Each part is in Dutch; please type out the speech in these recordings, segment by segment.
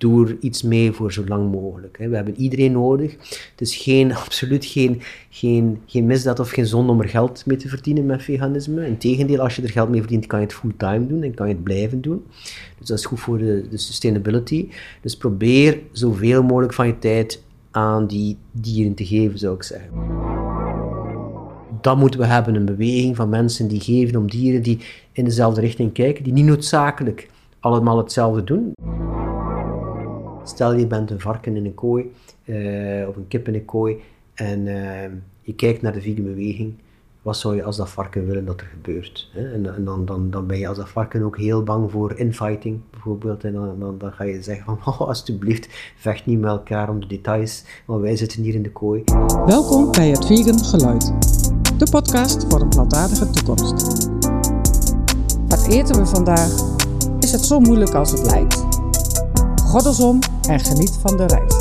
doe er iets mee voor zo lang mogelijk. Hè. We hebben iedereen nodig. Het is geen, absoluut geen, geen, geen misdaad of geen zonde om er geld mee te verdienen met veganisme. Integendeel, als je er geld mee verdient, kan je het fulltime doen en kan je het blijven doen. Dus dat is goed voor de, de sustainability. Dus probeer zoveel mogelijk van je tijd aan die dieren te geven, zou ik zeggen. Dat moeten we hebben, een beweging van mensen die geven om dieren die in dezelfde richting kijken, die niet noodzakelijk allemaal hetzelfde doen. Stel je bent een varken in een kooi uh, of een kip in een kooi en uh, je kijkt naar de vegan beweging. Wat zou je als dat varken willen dat er gebeurt? Hè? En, en dan, dan, dan ben je als dat varken ook heel bang voor infighting, bijvoorbeeld. En dan, dan, dan ga je zeggen van, oh, alsjeblieft, vecht niet met elkaar om de details, want wij zitten hier in de kooi. Welkom bij het Vegan Geluid, de podcast voor een plantaardige toekomst. Wat eten we vandaag? Is het zo moeilijk als het lijkt? Goddelsom en geniet van de reis.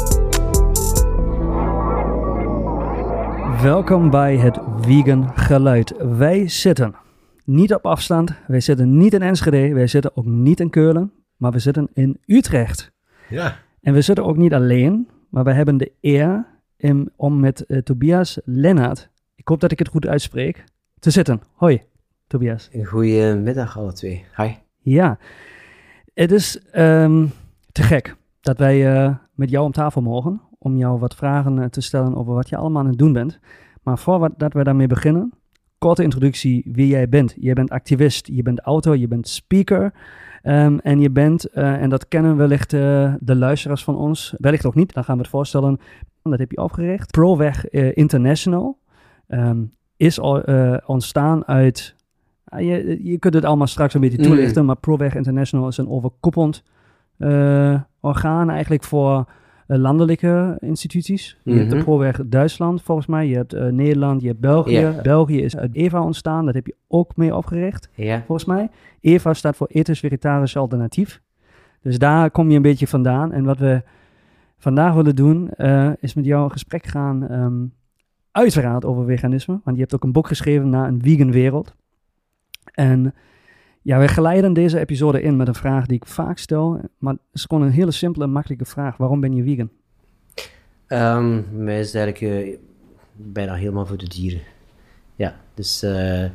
Welkom bij het Vegan Geluid. Wij zitten niet op afstand, wij zitten niet in Enschede, wij zitten ook niet in Keulen, maar we zitten in Utrecht. Ja. En we zitten ook niet alleen, maar we hebben de eer om met uh, Tobias Lennart, ik hoop dat ik het goed uitspreek, te zitten. Hoi, Tobias. Goedemiddag alle twee. Hi. Ja, het is um, te gek dat wij uh, met jou om tafel mogen om jou wat vragen eh, te stellen over wat je allemaal aan het doen bent. Maar voordat we daarmee beginnen, korte introductie wie jij bent. Je bent activist, je bent autor, je bent speaker. Um, en je bent, uh, en dat kennen wellicht uh, de luisteraars van ons, wellicht ook niet, dan gaan we het voorstellen. Dat heb je opgericht. ProWeg uh, International um, is al, ontstaan uit, je, je kunt het allemaal straks een beetje toelichten, mm. maar ProWeg International is een overkoepelend orgaan eigenlijk voor uh, landelijke instituties. Je hebt de mhm. ProWeg Duitsland volgens mij, je hebt uh, Nederland, je hebt België. België is uit EVA ontstaan, dat heb je ook mee opgericht, volgens mij. EVA staat voor Ethisch Vegetarisch Alternatief. Dus daar kom je een beetje vandaan. En wat we vandaag willen doen, uh, is met jou een gesprek gaan, um, uiteraard over veganisme. Want je hebt ook een boek geschreven naar een vegan wereld. En ja, we geleiden deze episode in met een vraag die ik vaak stel, maar het is gewoon een hele simpele en makkelijke vraag. Waarom ben je vegan? Um, mij is eigenlijk uh, bijna helemaal voor de dieren. Ja, dus uh,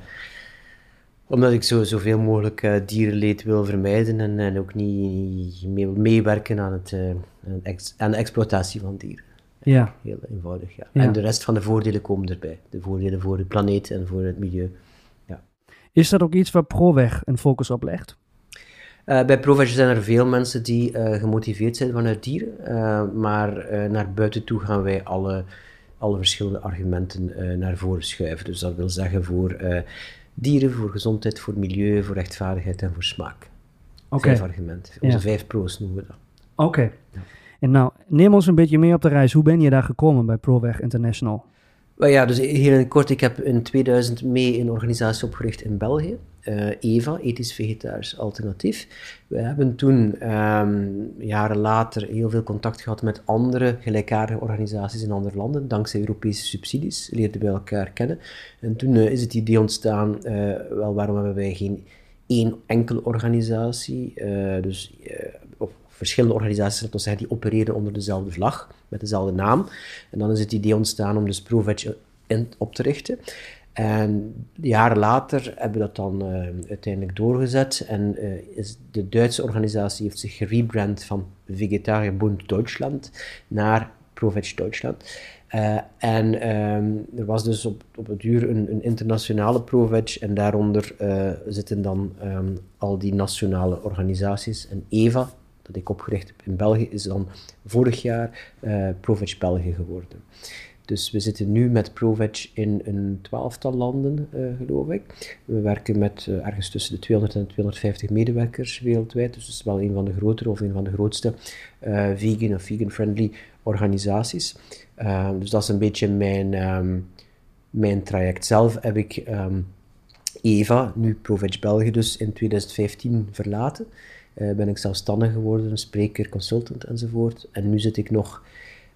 omdat ik zo, zoveel mogelijk uh, dierenleed wil vermijden en, en ook niet mee meewerken aan, het, aan de exploitatie van dieren. Ja. Heel eenvoudig, ja. ja. En de rest van de voordelen komen erbij. De voordelen voor de planeet en voor het milieu. Is dat ook iets waar ProWeg een focus op legt? Uh, bij ProWeg zijn er veel mensen die uh, gemotiveerd zijn vanuit dieren, uh, maar naar buiten toe gaan wij alle, alle verschillende argumenten naar voren schuiven. Dus dat wil zeggen voor dieren, voor gezondheid, voor milieu, voor rechtvaardigheid en voor smaak. Okay. Vijf argumenten. Onze ja. vijf pro's noemen we dat. Oké. Ja. En nou, neem ons een beetje mee op de reis. Hoe ben je daar gekomen bij ProWeg International? Well ja, dus heel in kort, ik heb in 2000 mee een organisatie opgericht in België, uh, EVA, Ethisch Vegetarisch Alternatief. We hebben toen um, jaren later heel veel contact gehad met andere gelijkaardige organisaties in andere landen, dankzij Europese subsidies, leerden we elkaar kennen. En toen uh, is het idee ontstaan, uh, wel waarom hebben wij geen één enkele organisatie, dus verschillende organisaties dat zeggen, die opereren onder dezelfde vlag, met dezelfde naam. En dan is het idee ontstaan om dus ProVeg op te richten. En jaren later hebben we dat dan uh, uiteindelijk doorgezet en uh, is de Duitse organisatie heeft zich gerebrand van Vegetarierbund Duitsland naar ProVeg Duitsland. Uh, en um, er was dus op, op het duur een, een internationale ProVeg en daaronder zitten dan um, al die nationale organisaties. En EVA, dat ik opgericht heb in België, is dan vorig jaar uh, ProVeg België geworden. Dus we zitten nu met ProVeg in een twaalftal landen, uh, geloof ik. We werken met uh, ergens tussen de 200 en 250 medewerkers wereldwijd. Dus het is wel een van de grotere of een van de grootste vegan of vegan-friendly organisaties. dus dat is een beetje mijn, um, mijn traject. Zelf heb ik um, EVA, nu ProVeg België dus, in 2015 verlaten. Uh, ben ik zelfstandig geworden, spreker, consultant enzovoort. En nu zit ik nog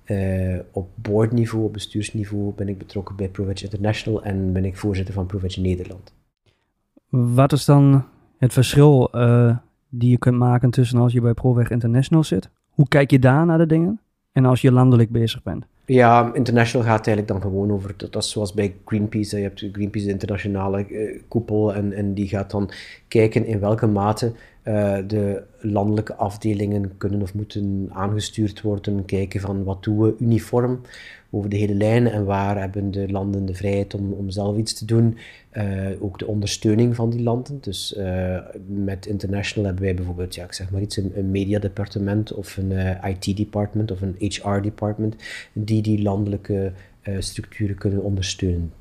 uh, op boardniveau, op bestuursniveau, ben ik betrokken bij ProVeg International en ben ik voorzitter van ProVeg Nederland. Wat is dan het verschil uh, die je kunt maken tussen als je bij ProVeg International zit? Hoe kijk je daar naar de dingen? En als je landelijk bezig bent? Ja, international gaat eigenlijk dan gewoon over, dat, is zoals bij Greenpeace, je hebt Greenpeace de internationale uh, koepel en, en die gaat dan kijken in welke mate uh, de landelijke afdelingen kunnen of moeten aangestuurd worden, kijken van wat doen we uniform, over de hele lijn en waar hebben de landen de vrijheid om, om zelf iets te doen. Uh, ook de ondersteuning van die landen. Dus uh, met International hebben wij bijvoorbeeld, ja, ik zeg maar iets, een, een mediadepartement of een eh, IT-department of een HR-department die die landelijke structuren kunnen ondersteunen.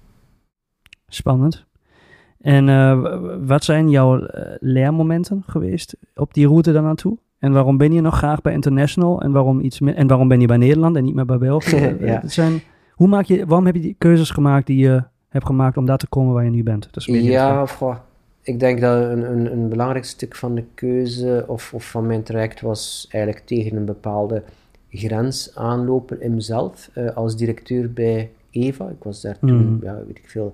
Spannend. En wat zijn jouw leermomenten geweest op die route daar naartoe? En waarom ben je nog graag bij International? En waarom, iets en waarom ben je bij Nederland en niet meer bij België? ja. zijn, hoe maak je, waarom heb je die keuzes gemaakt die je hebt gemaakt om daar te komen waar je nu bent? Dat is ja, goh, ik denk dat een, een, een, belangrijk stuk van de keuze of, of van mijn traject was eigenlijk tegen een bepaalde grens aanlopen in mezelf. Uh, als directeur bij Eva, ik was daar toen, mm. ja, weet ik veel,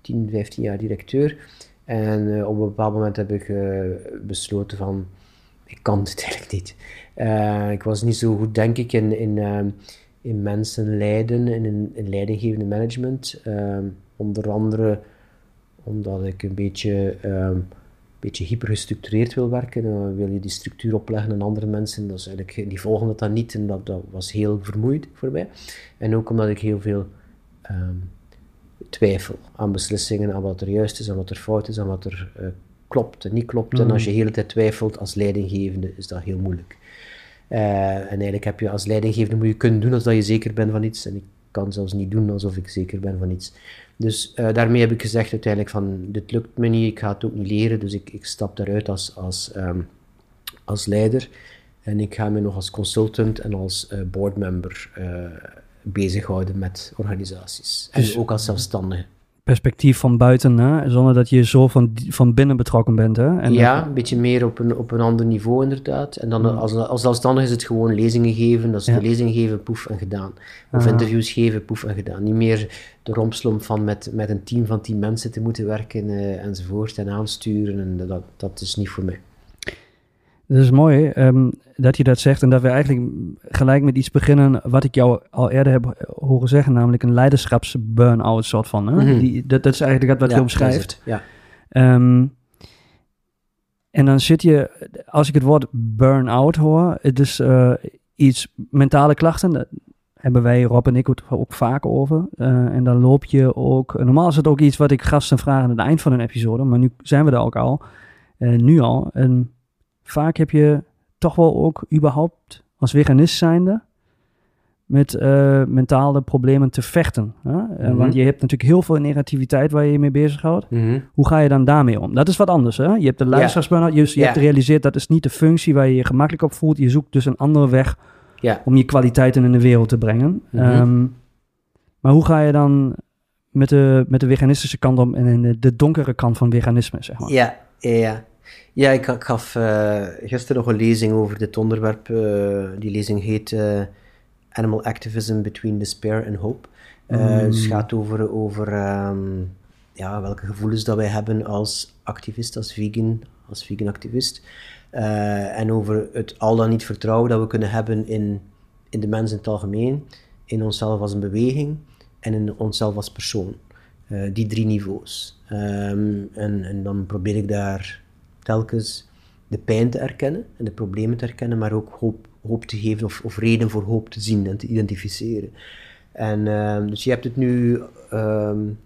10, 15 jaar directeur. En uh, op een bepaald moment heb ik uh, besloten van ik kan het eigenlijk niet. Uh, ik was niet zo goed, denk ik, in, in, uh, in mensen leiden, in, in, in leidinggevende management. Uh, onder andere omdat ik een beetje, een beetje hypergestructureerd wil werken. Dan wil je die structuur opleggen aan andere mensen. Dat is eigenlijk, die volgen dat dan niet en dat, dat was heel vermoeid voor mij. En ook omdat ik heel veel twijfel aan beslissingen, aan wat er juist is, aan wat er fout is, aan wat er uh, klopt en niet klopt. En als mm. je de hele tijd twijfelt als leidinggevende, is dat heel moeilijk. Uh, en eigenlijk heb je als leidinggevende moet je kunnen doen alsof je zeker bent van iets. En ik kan zelfs niet doen alsof ik zeker ben van iets. Dus uh, daarmee heb ik gezegd uiteindelijk van, dit lukt me niet, ik ga het ook niet leren, dus ik, ik stap daaruit als, als, um, als leider. En ik ga me nog als consultant en als uh, boardmember bezighouden met organisaties. En dus ook als zelfstandige perspectief van buiten, hè? zonder dat je zo van, van binnen betrokken bent. Hè? En ja, een beetje meer op een, op een ander niveau inderdaad. En dan als, als zelfstandig is het gewoon lezingen geven, dat is de lezing geven, poef en gedaan. Of ah. interviews geven, poef en gedaan. Niet meer de rompslomp van met, met een team van tien mensen te moeten werken uh, enzovoort en aansturen. En dat, dat is niet voor mij. Dat is mooi um, dat je dat zegt en dat we eigenlijk gelijk met iets beginnen wat ik jou al eerder heb horen zeggen, namelijk een leiderschapsburn-out soort van. Hè? Mhm. Die, dat, dat, is eigenlijk wat je omschrijft. Ja. Um, en dan zit je, als ik het woord burn-out hoor, het is uh, iets mentale klachten. Daar hebben wij, Rob en ik, het ook vaak over. Uh, en dan loop je ook. Normaal is het ook iets wat ik gasten vraag aan het eind van een episode, maar nu zijn we er ook al. Uh, nu al. En vaak heb je toch wel ook überhaupt als veganist zijnde met uh, mentale problemen te vechten. Hè? Mm Want je hebt natuurlijk heel veel negativiteit waar je je mee bezighoudt. Mm Hoe ga je dan daarmee om? Dat is wat anders. Hè? Je hebt de luisteraarsburn je, je hebt gerealiseerd dat is niet de functie waar je je gemakkelijk op voelt. Je zoekt dus een andere weg om je kwaliteiten in de wereld te brengen. Mm maar hoe ga je dan met de, met de veganistische kant om en de, de donkere kant van veganisme, zeg maar? Ja, ja. Ja, ik, gaf uh, gisteren nog een lezing over dit onderwerp. Uh, die lezing heet uh, Animal Activism Between Despair and Hope. Mm. Dus het gaat over, over um, ja, welke gevoelens dat wij hebben als activist, als vegan, als vegan activist. en over het al dan niet vertrouwen dat we kunnen hebben in, in de mens in het algemeen, in onszelf als een beweging en in onszelf als persoon. die drie niveaus. Um, en, en dan probeer ik daar telkens de pijn te erkennen en de problemen te erkennen, maar ook hoop, hoop te geven of, of reden voor hoop te zien en te identificeren. En uh, dus je hebt het nu um,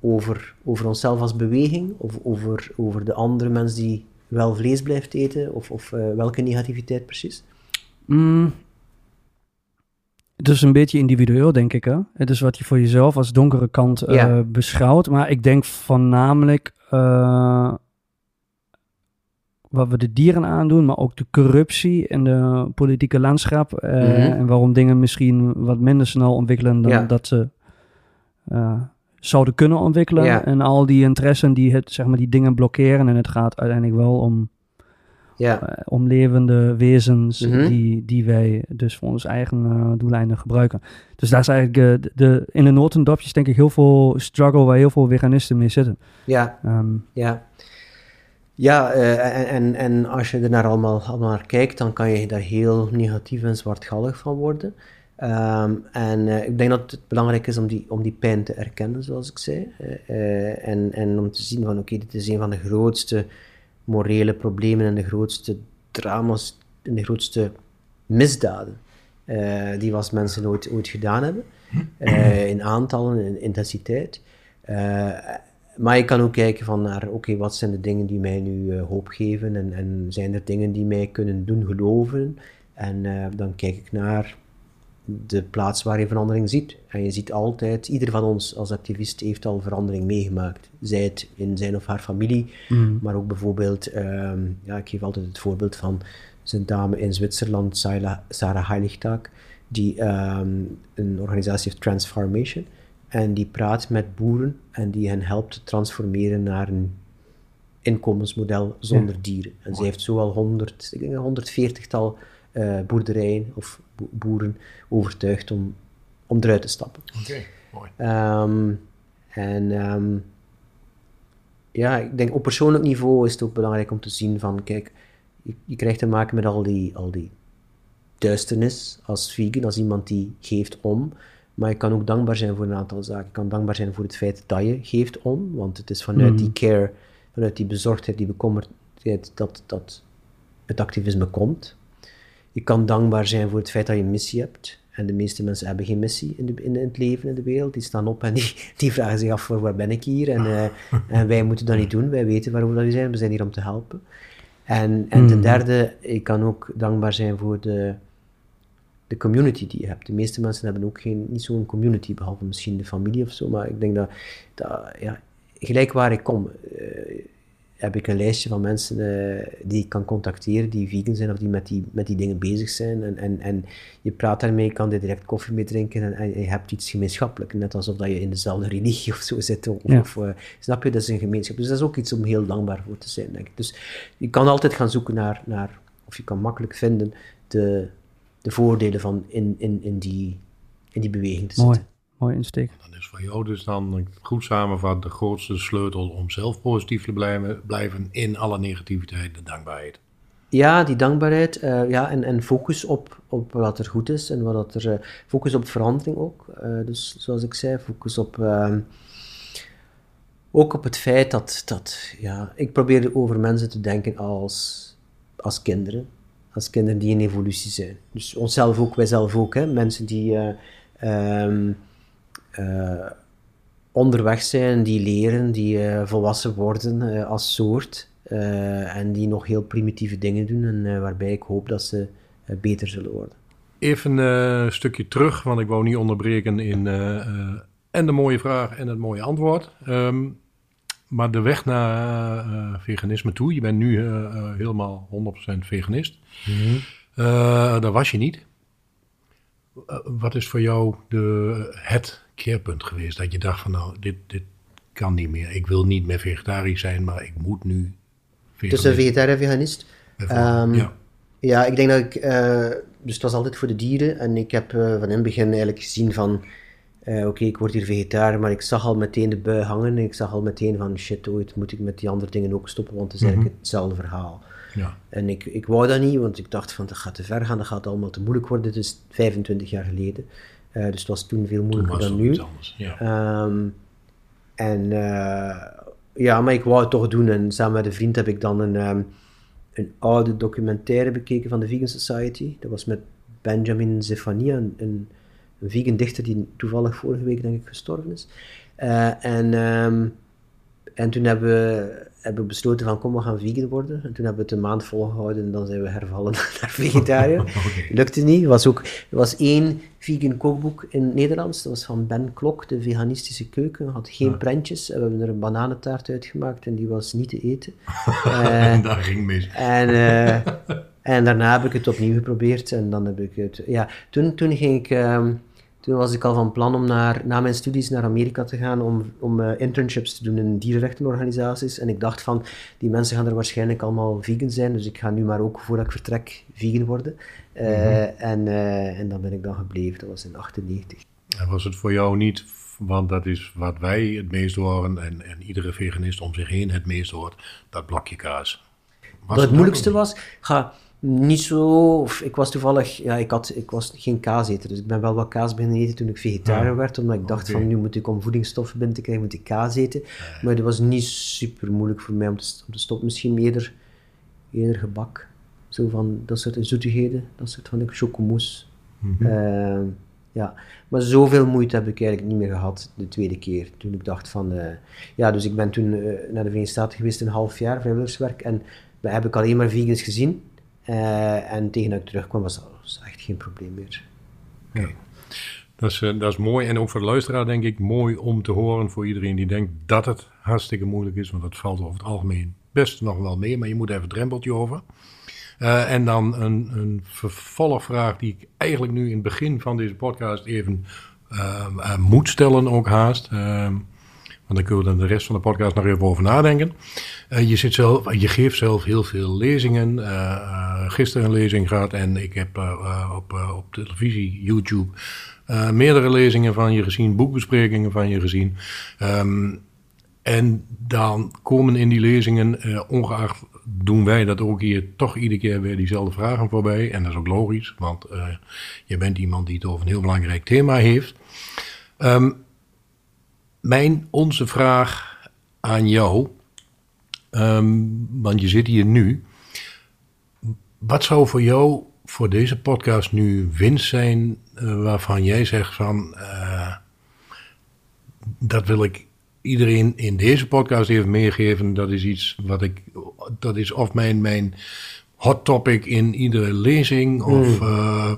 over, over onszelf als beweging, of over, over de andere mens die wel vlees blijft eten, of, of uh, welke negativiteit precies? Mm. Het is een beetje individueel, denk ik. Hè? Het is wat je voor jezelf als donkere kant ja. beschouwt. Maar ik denk voornamelijk uh, wat we de dieren aandoen, maar ook de corruptie en de politieke landschap. Uh, mm -hmm. En waarom dingen misschien wat minder snel ontwikkelen dan ja. dat ze uh, zouden kunnen ontwikkelen. Ja. En al die interessen die, het, zeg maar, die dingen blokkeren. En het gaat uiteindelijk wel om, ja. uh, om levende wezens mm -hmm. die, die wij dus voor onze eigen doeleinden gebruiken. Dus daar is eigenlijk de, de, in de notendopjes denk ik heel veel struggle waar heel veel veganisten mee zitten. Ja, um, ja. Ja, en, en, en als je er naar allemaal, allemaal naar kijkt, dan kan je daar heel negatief en zwartgallig van worden. Ehm, en ik denk dat het belangrijk is om die, om die pijn te erkennen, zoals ik zei. en, en om te zien van, oké, dit is een van de grootste morele problemen en de grootste drama's en de grootste misdaden die was mensen ooit, ooit gedaan hebben. Uh, in aantallen, in intensiteit. Maar je kan ook kijken van naar, oké, wat zijn de dingen die mij nu hoop geven en, en, zijn er dingen die mij kunnen doen geloven? En dan kijk ik naar de plaats waar je verandering ziet. En je ziet altijd, ieder van ons als activist heeft al verandering meegemaakt. Zij het in zijn of haar familie, mm. maar ook bijvoorbeeld, ehm, ja, ik geef altijd het voorbeeld van een dame in Zwitserland, Sarah Heiligtag, die ehm, een organisatie heeft, Transformation. En die praat met boeren en die hen helpt te transformeren naar een inkomensmodel zonder dieren. En ze heeft zo al 100, ik denk een 140-tal uh, boerderijen of boeren overtuigd om, om eruit te stappen. Oké, mooi. Ehm, en um, ja, ik denk op persoonlijk niveau is het ook belangrijk om te zien van, kijk, je, krijgt te maken met al die, al die duisternis als vegan, als iemand die geeft om. Maar je kan ook dankbaar zijn voor een aantal zaken. Je kan dankbaar zijn voor het feit dat je geeft om, want het is vanuit die care, vanuit die bezorgdheid, die bekommerdheid, dat, dat het activisme komt. Je kan dankbaar zijn voor het feit dat je een missie hebt. En de meeste mensen hebben geen missie in, de, in, het leven, in de wereld. Die staan op en die, die vragen zich af, voor waar ben ik hier? En, uh, en wij moeten dat niet doen. Wij weten waarover we zijn. We zijn hier om te helpen. En, en ten hmm. derde, je kan ook dankbaar zijn voor de, de community die je hebt. De meeste mensen hebben ook geen, niet zo'n community, behalve misschien de familie of zo. Maar ik denk dat, dat ja, gelijk waar ik kom, uh, heb ik een lijstje van mensen uh, die ik kan contacteren, die vegan zijn of die met die, met die dingen bezig zijn. En, en, en je praat daarmee, je kan er direct koffie mee drinken en, en, je hebt iets gemeenschappelijk. Net alsof dat je in dezelfde religie of zo zit. Of, of uh, snap je, dat is een gemeenschap. Dus dat is ook iets om heel dankbaar voor te zijn, denk ik. Dus je kan altijd gaan zoeken naar, naar of je kan makkelijk vinden, de, de voordelen van in, in, in, die, in die beweging te Mooi. zitten. Mooi insteek. Dan is voor jou dus dan goed samenvat de grootste sleutel om zelf positief te blijven, blijven in alle negativiteit, de dankbaarheid. Ja, die dankbaarheid uh, ja, en, en focus op, op wat er goed is en wat er, uh, focus op verandering ook. Uh, dus zoals ik zei, focus op, ehm, ook op het feit dat, dat ja, ik probeer over mensen te denken als, als kinderen. Als kinderen die in evolutie zijn. Dus onszelf ook, wij zelf ook, hè, mensen die um, uh, onderweg zijn, die leren, die uh, volwassen worden als soort en die nog heel primitieve dingen doen en waarbij ik hoop dat ze beter zullen worden. Even een stukje terug, want ik wou niet onderbreken in en de mooie vraag en het mooie antwoord. Um, maar de weg naar veganisme toe, je bent nu helemaal 100% veganist. Mm -hmm. daar was je niet. wat is voor jou de, het keerpunt geweest? Dat je dacht van nou, dit, dit kan niet meer. Ik wil niet meer vegetarisch zijn, maar ik moet nu veganist. Tussen vegetariër en veganist? Um, ja. ja, ik denk dat ik... Dus het was altijd voor de dieren. En ik heb van in het begin eigenlijk gezien van... Uh, Oké, ik word hier vegetariër, maar ik zag al meteen de bui hangen. En ik zag al meteen van shit, ooit moet ik met die andere dingen ook stoppen, want het is eigenlijk mhm. hetzelfde verhaal. Ja. En ik, ik wou dat niet, want ik dacht van dat gaat te ver gaan, dat gaat allemaal te moeilijk worden. Dit is 25 jaar geleden. Uh, dus het was toen veel moeilijker dan nu. ja. Um, en uh, ja, maar ik wou het toch doen. En samen met een vriend heb ik dan een, um, een oude documentaire bekeken van de Vegan Society. Dat was met Benjamin Zefania, een, een, een vegan dichter die toevallig vorige week denk ik gestorven is. Uh, en, um, en toen hebben we hebben we besloten van kom, we gaan vegan worden. En toen hebben we het een maand volgehouden en dan zijn we hervallen naar vegetariër. okay. Lukte niet. Er was ook er was één vegan kookboek in het Nederlands. Dat was van Ben Klok, de veganistische keuken. Had geen ja. prentjes. En we hebben er een bananentaart uitgemaakt en die was niet te eten. uh, Daar ging mis. En, uh, en daarna heb ik het opnieuw geprobeerd en dan heb ik het... Ja, toen, toen ging ik... Um, toen was ik al van plan om naar, na mijn studies naar Amerika te gaan om, om uh, internships te doen in dierenrechtenorganisaties. En ik dacht van, die mensen gaan er waarschijnlijk allemaal vegan zijn, dus ik ga nu maar ook voordat ik vertrek vegan worden. Uh, mm -hmm. en, uh, en dan ben ik dan gebleven, dat was in 98. En was het voor jou niet, want dat is wat wij het meest horen en, en iedere veganist om zich heen het meest hoort, dat blokje kaas. Was het, moeilijkste was, ga niet zo, of ik was toevallig, ja, ik, had, ik was geen kaaseter, dus ik ben wel wat kaas beginnen eten toen ik vegetariër werd, omdat ik dacht van nu moet ik om voedingsstoffen binnen te krijgen, moet ik kaas eten. Maar het was niet super moeilijk voor mij om te, om te stoppen, misschien eerder, eerder gebak. Zo van dat soort zoetigheden, dat soort van chocomousse. Mm ja, maar zoveel moeite heb ik eigenlijk niet meer gehad de tweede keer. Toen ik dacht van, uh, ja, dus ik ben toen uh, naar de Verenigde Staten geweest een half jaar vrijwilligerswerk en daar heb ik alleen maar vegans gezien. Uh, en tegen dat ik terugkwam was dat echt geen probleem meer. Ja. Dat is, dat is mooi en ook voor de luisteraar denk ik mooi om te horen voor iedereen die denkt dat het hartstikke moeilijk is, want dat valt over het algemeen best nog wel mee, maar je moet even het drempeltje over. Uh, en dan een, een, vervolgvraag die ik eigenlijk nu in het begin van deze podcast even uh, moet stellen, ook haast. Ehm, want dan kunnen we dan de rest van de podcast nog even over nadenken. je, zit zelf, je geeft zelf heel veel lezingen. Gisteren een lezing gehad en ik heb op, op televisie, YouTube, meerdere lezingen van je gezien, boekbesprekingen van je gezien. Um, en dan komen in die lezingen, ongeacht doen wij dat ook hier toch iedere keer weer diezelfde vragen voorbij. En dat is ook logisch, want je bent iemand die het over een heel belangrijk thema heeft. Um, mijn, onze vraag aan jou, um, want je zit hier nu. Wat zou voor jou voor deze podcast nu winst zijn uh, waarvan jij zegt van uh, dat wil ik iedereen in deze podcast even meegeven. Dat is iets wat ik, dat is of mijn, mijn hot topic in iedere lezing. Of uh,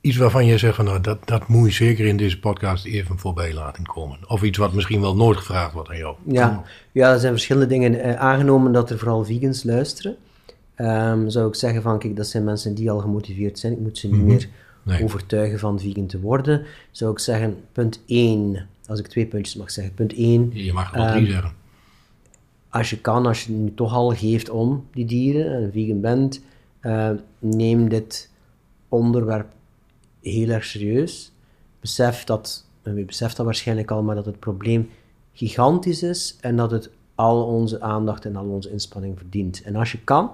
iets waarvan je zegt van nou, dat, dat moet je zeker in deze podcast even voorbij laten komen. Of iets wat misschien wel nooit gevraagd wordt aan jou. Ja, ja er zijn verschillende dingen. Aangenomen dat er vooral vegans luisteren. Um, zou ik zeggen van kijk, dat zijn mensen die al gemotiveerd zijn. Ik moet ze niet mm -hmm. meer nee. overtuigen van vegan te worden. Zou ik zeggen, punt 1 als ik twee puntjes mag zeggen. Punt 1. Je mag er wel drie um, zeggen. Als je kan, als je nu toch al geeft om die dieren en vegan bent, uh, neem dit onderwerp heel erg serieus. Besef dat, en je beseft dat waarschijnlijk al, maar dat het probleem gigantisch is en dat het al onze aandacht en al onze inspanning verdient. En als je kan,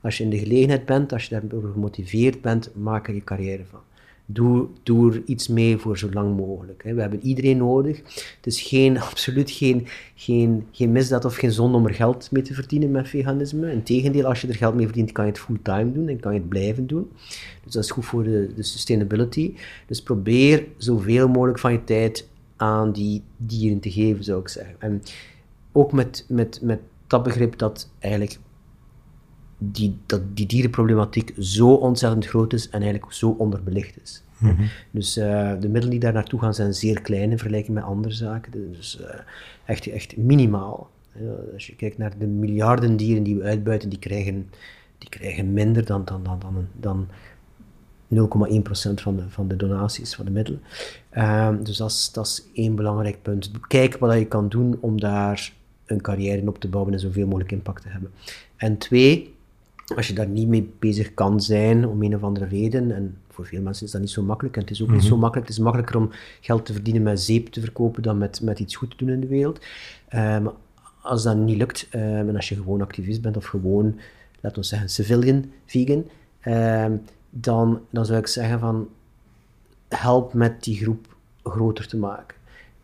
als je in de gelegenheid bent, als je daarover gemotiveerd bent, maak er je carrière van doe, doe er iets mee voor zo lang mogelijk. We hebben iedereen nodig. Het is geen, absoluut geen, geen, geen misdaad of geen zonde om er geld mee te verdienen met veganisme. Integendeel, als je er geld mee verdient, kan je het fulltime doen en kan je het blijven doen. Dus dat is goed voor de, de sustainability. Dus probeer zoveel mogelijk van je tijd aan die dieren te geven, zou ik zeggen. En ook met, met, met dat begrip dat eigenlijk die, dat die dierenproblematiek zo ontzettend groot is en eigenlijk zo onderbelicht is. Mm -hmm. Dus uh, de middelen die daar naartoe gaan zijn zeer klein in vergelijking met andere zaken. Dus uh, echt, echt minimaal. Als je kijkt naar de miljarden dieren die we uitbuiten, die krijgen, die krijgen minder dan, dan, dan, dan, dan 0,1% van de, van de donaties, van de middelen. Ehm, dus dat is, dat is één belangrijk punt. Kijk wat je kan doen om daar een carrière in op te bouwen en zoveel mogelijk impact te hebben. En twee, als je daar niet mee bezig kan zijn, om een of andere reden, en voor veel mensen is dat niet zo makkelijk, en het is ook mm -hmm. niet zo mhm. makkelijk, het is makkelijker om geld te verdienen met zeep te verkopen dan met, met iets goed te doen in de wereld. Um, als dat niet lukt, um, en als je gewoon activist bent, of gewoon, laten we zeggen, civilian vegan, um, dan, dan zou ik zeggen van, help met die groep groter te maken.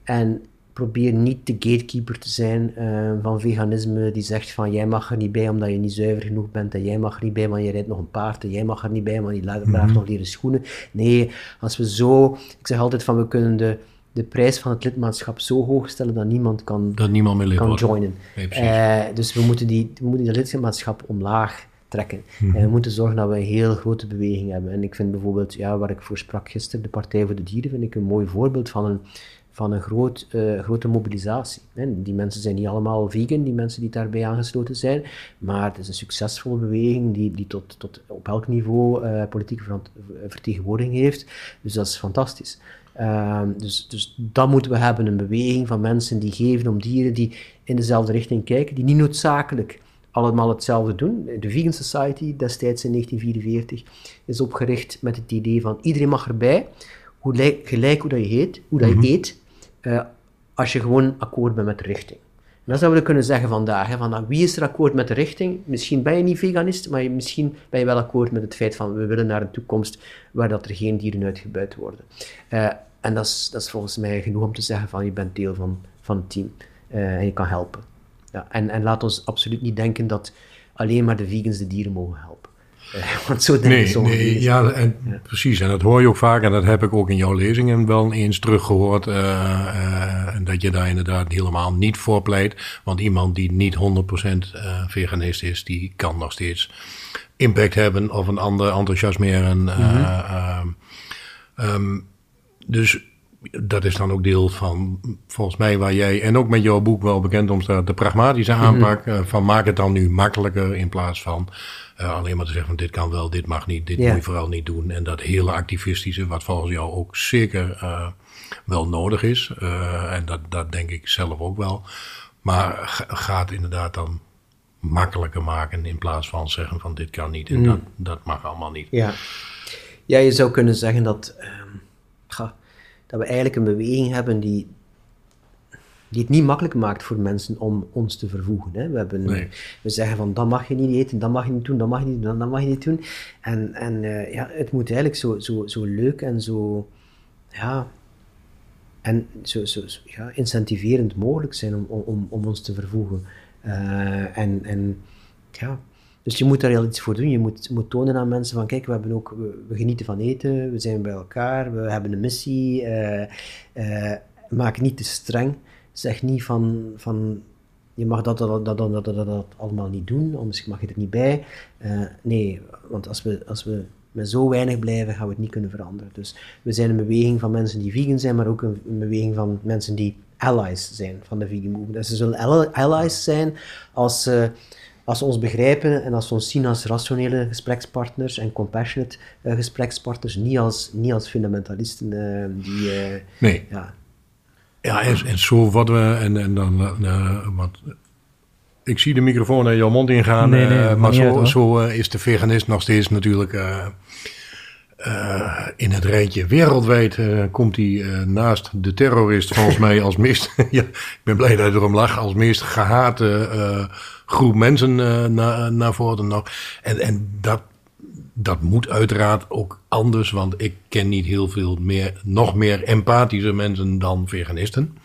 En probeer niet de gatekeeper te zijn uh, van veganisme die zegt van jij mag er niet bij omdat je niet zuiver genoeg bent en jij mag er niet bij want je rijdt nog een paard en jij mag er niet bij want je draagt mm -hmm. nog leren schoenen. Nee, als we zo, ik zeg altijd van we kunnen de, de prijs van het lidmaatschap zo hoog stellen dat niemand kan, dat niemand meer kan joinen. Nee, uh, dus we moeten, die, we moeten dat lidmaatschap omlaag trekken. Mm -hmm. En we moeten zorgen dat we een heel grote beweging hebben. En ik vind bijvoorbeeld, ja, waar ik voor sprak gisteren, de Partij voor de Dieren, vind ik een mooi voorbeeld van een van een groot, uh, grote mobilisatie. Die mensen zijn niet allemaal vegan, die mensen die daarbij aangesloten zijn, maar het is een succesvolle beweging die, die tot, tot op elk niveau uh, politieke vertegenwoordiging heeft. Dus dat is fantastisch. Uh, dus, dus dat moeten we hebben, een beweging van mensen die geven om dieren die in dezelfde richting kijken, die niet noodzakelijk allemaal hetzelfde doen. De Vegan Society, destijds in 1944, is opgericht met het idee van iedereen mag erbij, hoe li- gelijk hoe dat je eet, hoe dat je Mhm. eet eh, als je gewoon akkoord bent met de richting. En dan zouden we kunnen zeggen vandaag, hè, van, nou, wie is er akkoord met de richting? Misschien ben je niet veganist, maar je, misschien ben je wel akkoord met het feit van we willen naar een toekomst waar dat er geen dieren uitgebuit worden. Eh, en dat is, dat is volgens mij genoeg om te zeggen van je bent deel van, van het team eh, en je kan helpen. Ja, en, en laat ons absoluut niet denken dat alleen maar de vegans de dieren mogen helpen. Want zo denken Nee, vegans. ja, en, precies. En dat hoor je ook vaak. En dat heb ik ook in jouw lezingen wel eens teruggehoord. eh, eh, en dat je daar inderdaad helemaal niet voor pleit. Want iemand die niet 100% eh, veganist is, die kan nog steeds impact hebben of een ander enthousiasmeren. ehm, ehm, dus dat is dan ook deel van, volgens mij, waar jij en ook met jouw boek wel bekend om staat, de pragmatische aanpak. eh, van maak het dan nu makkelijker in plaats van eh, alleen maar te zeggen van dit kan wel, dit mag niet, dit moet je vooral niet doen. En dat hele activistische, wat volgens jou ook zeker eh, wel nodig is. en dat, dat denk ik zelf ook wel. Maar ga- gaat inderdaad dan makkelijker maken in plaats van zeggen van dit kan niet en dat, dat mag allemaal niet. Ja. ja, je zou kunnen zeggen dat, ehm, ga, dat we eigenlijk een beweging hebben die, die het niet makkelijk maakt voor mensen om ons te vervoegen. Hè. We, hebben, Nee. we zeggen van dat mag je niet eten, dat mag je niet doen, dat mag je niet doen, dat mag je niet doen. En, en eh, ja, het moet eigenlijk zo, zo, zo leuk en zo, ja, en zo, zo, zo, ja, incentiverend mogelijk zijn om, om, om ons te vervoegen. Eh, en, en ja, dus je moet daar heel iets voor doen. Je moet, moet tonen aan mensen van, kijk, we, hebben ook, we, genieten van eten, we zijn bij elkaar, we hebben een missie. eh, eh, maak niet te streng. Zeg niet van, van je mag dat, dat, dat, dat, dat, dat, allemaal niet doen, anders mag je er niet bij. Eh, nee, want als we, als we met zo weinig blijven, gaan we het niet kunnen veranderen. Dus we zijn een beweging van mensen die vegan zijn, maar ook een, beweging van mensen die allies zijn van de vegan movement. Dus ze zullen allies zijn als ze, als ze ons begrijpen en als ze ons zien als rationele gesprekspartners en compassionate eh, gesprekspartners, niet als, niet als fundamentalisten eh, die... eh, Nee, ja, Ja, en, en zo wat we, en, en dan, eh, want ik zie de microfoon naar jouw mond ingaan, Nee, nee, eh, maakt maar uit, zo, zo is de veganist nog steeds natuurlijk in het rijtje. Wereldwijd eh, komt hij naast de terrorist volgens mij als meest, ja, ik ben blij dat je erom lacht, als meest gehate eh, groep mensen na- naar voren nog. En, en dat dat moet uiteraard ook anders, want ik ken niet heel veel meer, nog meer empathische mensen dan veganisten.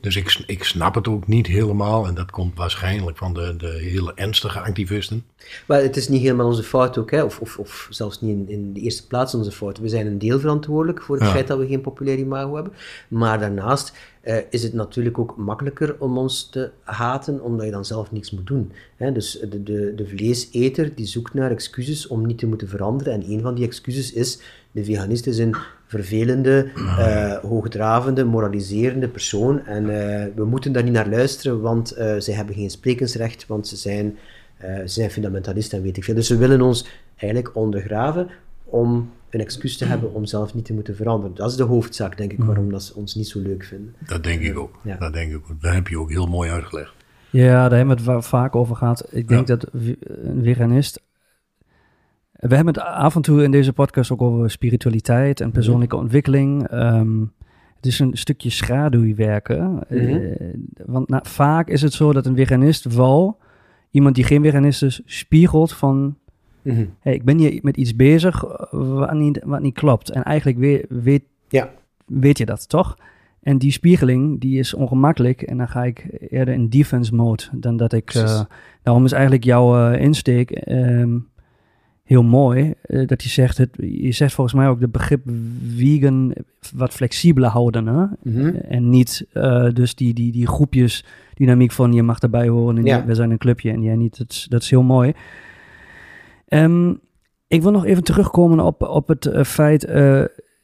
Dus ik, ik snap het ook niet helemaal. En dat komt waarschijnlijk van de, de hele ernstige activisten. Maar het is niet helemaal onze fout ook, hè? Of, of, of zelfs niet in, in de eerste plaats onze fout. We zijn een deel verantwoordelijk voor het Ja. feit dat we geen populair imago hebben. Maar daarnaast eh, is het natuurlijk ook makkelijker om ons te haten, omdat je dan zelf niks moet doen. Hè? Dus de, de, de vleeseter die zoekt naar excuses om niet te moeten veranderen. En een van die excuses is, de veganist is een vervelende, eh, hoogdravende, moraliserende persoon. En eh, we moeten daar niet naar luisteren, want eh, zij hebben geen sprekensrecht, want ze zijn... Eh, ze zijn fundamentalisten en weet ik veel. Dus ze willen ons eigenlijk ondergraven om een excuus te hebben om zelf niet te moeten veranderen. Dat is de hoofdzaak, denk ik, waarom dat ze ons niet zo leuk vinden. Dat denk ik ook. Ja. Dat denk ik ook. Dat heb je ook heel mooi uitgelegd. Ja, daar hebben we het vaak over gehad. Ik denk Ja. dat een veganist... We hebben het af en toe in deze podcast ook over spiritualiteit en persoonlijke ontwikkeling. Ehm, het is een stukje schaduwwerken. Eh, want nou, vaak is het zo dat een veganist wel iemand die geen veganist is, spiegelt van... Hey, ik ben hier met iets bezig eh, wat niet, wat niet klopt. En eigenlijk weet, weet, Ja. weet je dat, toch? En die spiegeling, die is ongemakkelijk. En dan ga ik eerder in defense mode dan dat ik... Eh, daarom is eigenlijk jouw insteek ehm, heel mooi. eh, dat je zegt, het, je zegt volgens mij ook de begrip vegan wat flexibeler houden. Hè? Mhm. En niet eh, dus die, die, die groepjes dynamiek van je mag erbij horen en Ja. we zijn een clubje en jij niet. Dat is, dat is heel mooi. Ehm, ik wil nog even terugkomen op, op het eh, feit,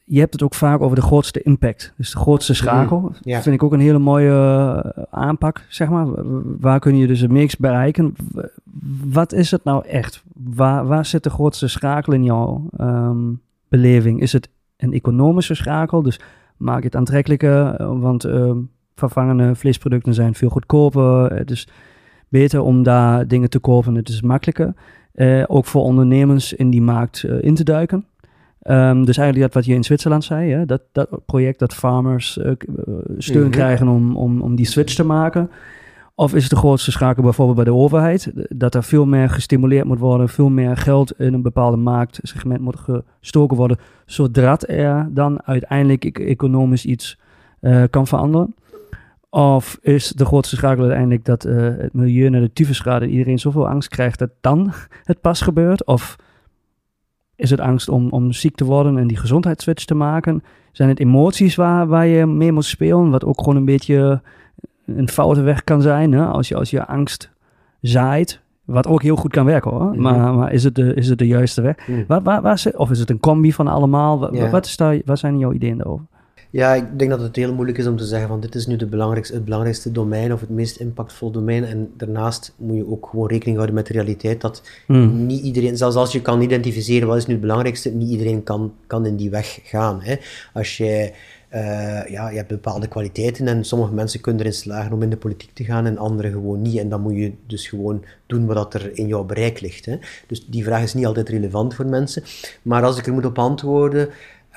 je hebt het ook vaak over de grootste impact. Dus de grootste schakel. Mhm. Ja. vind ik ook een hele mooie eh, aanpak, zeg maar. Waar kun je dus het meest bereiken? Wat is het nou echt? Waar, waar zit de grootste schakel in jouw ehm, beleving? Is het een economische schakel? Dus maak het aantrekkelijker, eh, want ehm, vervangende vleesproducten zijn veel goedkoper. Het is beter om daar dingen te kopen, het is makkelijker. Eh, ook voor ondernemers in die markt eh, in te duiken. Ehm, dus eigenlijk dat wat je in Zwitserland zei, hè, dat, dat project dat farmers uh, steun Mhm. krijgen om, om, om die switch te maken. Of is het de grootste schakel bijvoorbeeld bij de overheid? Dat er veel meer gestimuleerd moet worden, veel meer geld in een bepaalde marktsegment moet gestoken worden, zodat er dan uiteindelijk e- economisch iets uh, kan veranderen? Of is de grootste schakel uiteindelijk dat uh, het milieu naar de tyfus gaat en iedereen zoveel angst krijgt dat dan het pas gebeurt? Of is het angst om, om ziek te worden en die gezondheidsswitch te maken? Zijn het emoties waar, waar je mee moet spelen, wat ook gewoon een beetje een foute weg kan zijn? Hè? Als, je, als je angst zaait, wat ook heel goed kan werken hoor. Maar, maar is, het de, is het de juiste weg? Mm. Waar, waar, waar, of is het een combi van allemaal? Ja. Wat, is daar, wat zijn jouw ideeën daarover? Ja, ik denk dat het heel moeilijk is om te zeggen van dit is nu de belangrijkste, het belangrijkste domein of het meest impactvolle domein. En daarnaast moet je ook gewoon rekening houden met de realiteit dat mm. niet iedereen, zelfs als je kan identificeren wat is nu het belangrijkste, niet iedereen kan, kan in die weg gaan. Hè. Als jij uh, ja, je hebt bepaalde kwaliteiten en sommige mensen kunnen erin slagen om in de politiek te gaan en anderen gewoon niet. En dan moet je dus gewoon doen wat er in jouw bereik ligt. Hè. Dus die vraag is niet altijd relevant voor mensen. Maar als ik er moet op antwoorden,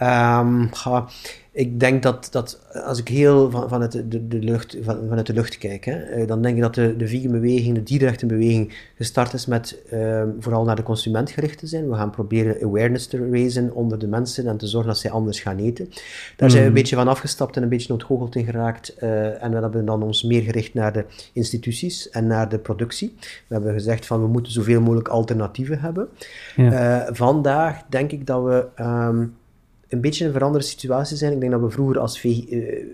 um, ga, ik denk dat, dat als ik heel van, vanuit, de, de lucht, van, vanuit de lucht kijk, hè, dan denk ik dat de, de vegan-beweging, de dierenrechtenbeweging, gestart is met uh, vooral naar de consument gericht te zijn. We gaan proberen awareness te raisen onder de mensen en te zorgen dat zij anders gaan eten. Daar mm. zijn we een beetje van afgestapt en een beetje noodgoocheld in geraakt. Uh, en we hebben dan ons meer gericht naar de instituties en naar de productie. We hebben gezegd van we moeten zoveel mogelijk alternatieven hebben. Ja. Uh, vandaag denk ik dat we... Um, een beetje een veranderde situatie zijn. Ik denk dat we vroeger als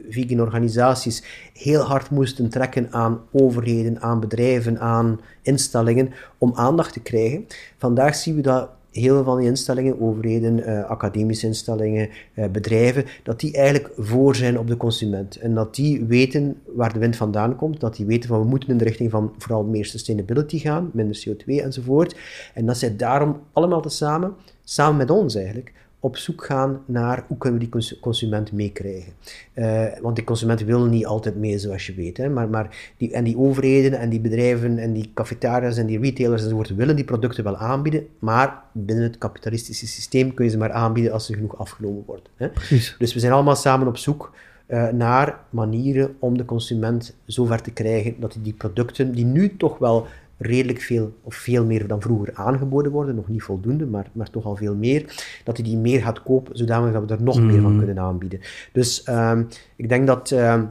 vegan organisaties heel hard moesten trekken aan overheden, aan bedrijven, aan instellingen om aandacht te krijgen. Vandaag zien we dat heel veel van die instellingen, overheden, uh, academische instellingen, uh, bedrijven, dat die eigenlijk voor zijn op de consument. En dat die weten waar de wind vandaan komt, dat die weten van we moeten in de richting van vooral meer sustainability gaan, minder CO2 enzovoort. En dat zij daarom allemaal tezamen, samen met ons eigenlijk, op zoek gaan naar hoe kunnen we die consument meekrijgen. Uh, want die consument wil niet altijd mee, zoals je weet. Hè, maar, maar die, en die overheden en die bedrijven en die cafetaria's en die retailers enzovoort willen die producten wel aanbieden, maar binnen het kapitalistische systeem kun je ze maar aanbieden als ze genoeg afgenomen worden. Hè. Precies. Dus we zijn allemaal samen op zoek uh, naar manieren om de consument zover te krijgen dat hij die producten, die nu toch wel redelijk veel, of veel meer dan vroeger aangeboden worden, nog niet voldoende, maar, maar toch al veel meer, dat hij die meer gaat kopen, zodanig dat we er nog mm. meer van kunnen aanbieden. Dus um, ik denk dat um,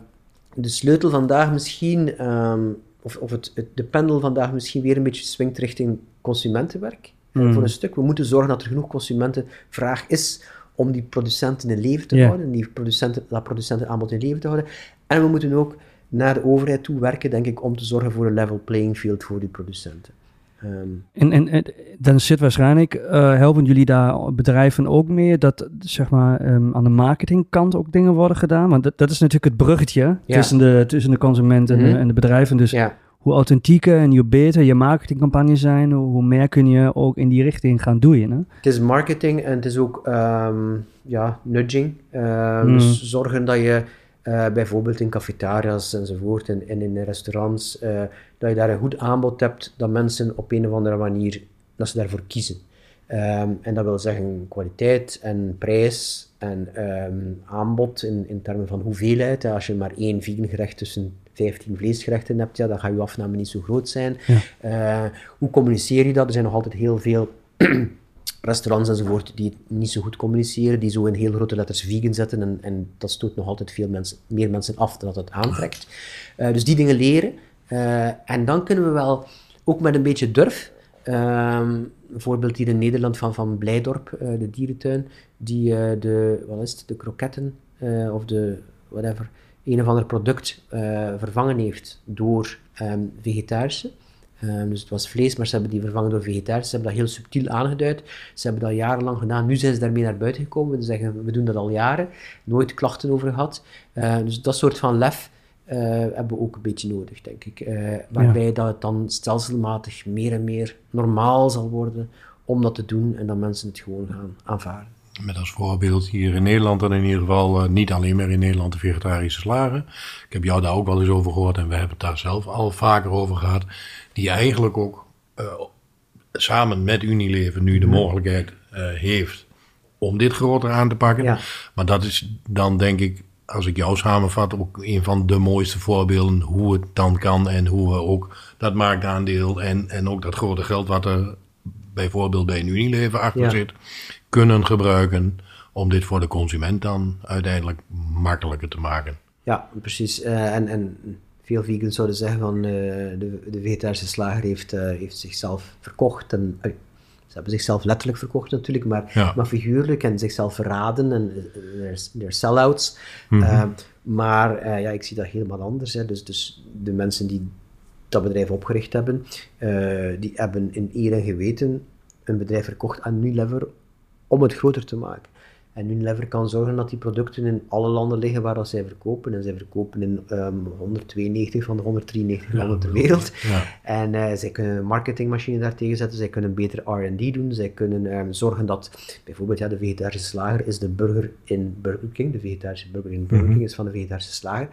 de sleutel vandaag misschien, um, of, of het, het, de pendel vandaag misschien weer een beetje swingt richting consumentenwerk, mm. voor een stuk. We moeten zorgen dat er genoeg consumentenvraag is om die producenten in leven te Ja. houden, die producenten, dat producentenaanbod in leven te houden. En we moeten ook naar de overheid toe werken, denk ik, om te zorgen voor een level playing field voor die producenten. Ehm, En, en, en dan zit waarschijnlijk, eh, helpen jullie daar bedrijven ook mee dat zeg maar ehm, aan de marketingkant ook dingen worden gedaan? Want dat, dat is natuurlijk het bruggetje Ja. tussen, de, tussen de consument en, de, Mhm. en de bedrijven. Dus ja. hoe authentieker en hoe beter je marketingcampagnes zijn, hoe, hoe meer kun je ook in die richting gaan doen. Hè? Het is marketing en het is ook ehm, ja, nudging. Mm. Dus zorgen dat je eh, bijvoorbeeld in cafetaria's enzovoort en, en in restaurants, eh, dat je daar een goed aanbod hebt, dat mensen op een of andere manier, dat ze daarvoor kiezen. Ehm, en dat wil zeggen kwaliteit en prijs en ehm, aanbod in, in termen van hoeveelheid. Ja, Als je maar één vegan gerecht tussen 15 vleesgerechten hebt, ja, dan gaat je afname niet zo groot zijn. Ja. Eh, hoe communiceer je dat? Er zijn nog altijd heel veel restaurants enzovoort die het niet zo goed communiceren, die zo in heel grote letters vegan zetten en, en dat stoot nog altijd veel mensen, meer mensen af dan dat het aantrekt. Eh, dus die dingen leren. Eh, en dan kunnen we wel, ook met een beetje durf, ehm, een voorbeeld hier in Nederland van, van Blijdorp, eh, de dierentuin, die de, wat is het, de kroketten of de, whatever, een of ander product vervangen heeft door ehm, vegetarische. Ehm, dus het was vlees, maar ze hebben die vervangen door vegetarisch. Ze hebben dat heel subtiel aangeduid. Ze hebben dat jarenlang gedaan. Nu zijn ze daarmee naar buiten gekomen. Ze zeggen, we doen dat al jaren. Nooit klachten over gehad. Eh, dus dat soort van lef eh, hebben we ook een beetje nodig, denk ik. Eh, waarbij dat het dan stelselmatig meer en meer normaal zal worden om dat te doen en dat mensen het gewoon gaan aanvaarden. Met als voorbeeld hier in Nederland dan in ieder geval, eh, niet alleen maar in Nederland de vegetarische slagen. Ik heb jou daar ook wel eens over gehoord en we hebben het daar zelf al vaker over gehad. Die eigenlijk ook eh, samen met Unilever nu de mogelijkheid eh, heeft om dit groter aan te pakken. Ja. Maar dat is dan denk ik, als ik jou samenvat, ook een van de mooiste voorbeelden hoe het dan kan en hoe we ook dat marktaandeel en, en ook dat grote geld wat er bijvoorbeeld bij een Unilever achter Ja. zit, kunnen gebruiken om dit voor de consument dan uiteindelijk makkelijker te maken. Ja, precies. Eh, en, en veel vegans zouden zeggen van eh, de, de vegetarische slager heeft, eh, heeft zichzelf verkocht. En, eh, ze hebben zichzelf letterlijk verkocht natuurlijk, maar, Ja. maar figuurlijk en zichzelf verraden en eh, er er sell-outs. Eh, maar eh, ja, ik zie dat helemaal anders. Hè. Dus, dus de mensen die dat bedrijf opgericht hebben, eh, die hebben in eer en geweten een bedrijf verkocht aan Unilever om het groter te maken. En Unilever kan zorgen dat die producten in alle landen liggen waar dat zij verkopen. En zij verkopen in ehm, 192 van de 193 landen ter wereld. Ja. En eh, zij kunnen een marketingmachine daartegen zetten, zij kunnen beter R&D doen, zij kunnen ehm, zorgen dat, bijvoorbeeld ja, de vegetarische slager is de burger in Burger King, de vegetarische burger in Burger King is van de vegetarische slager.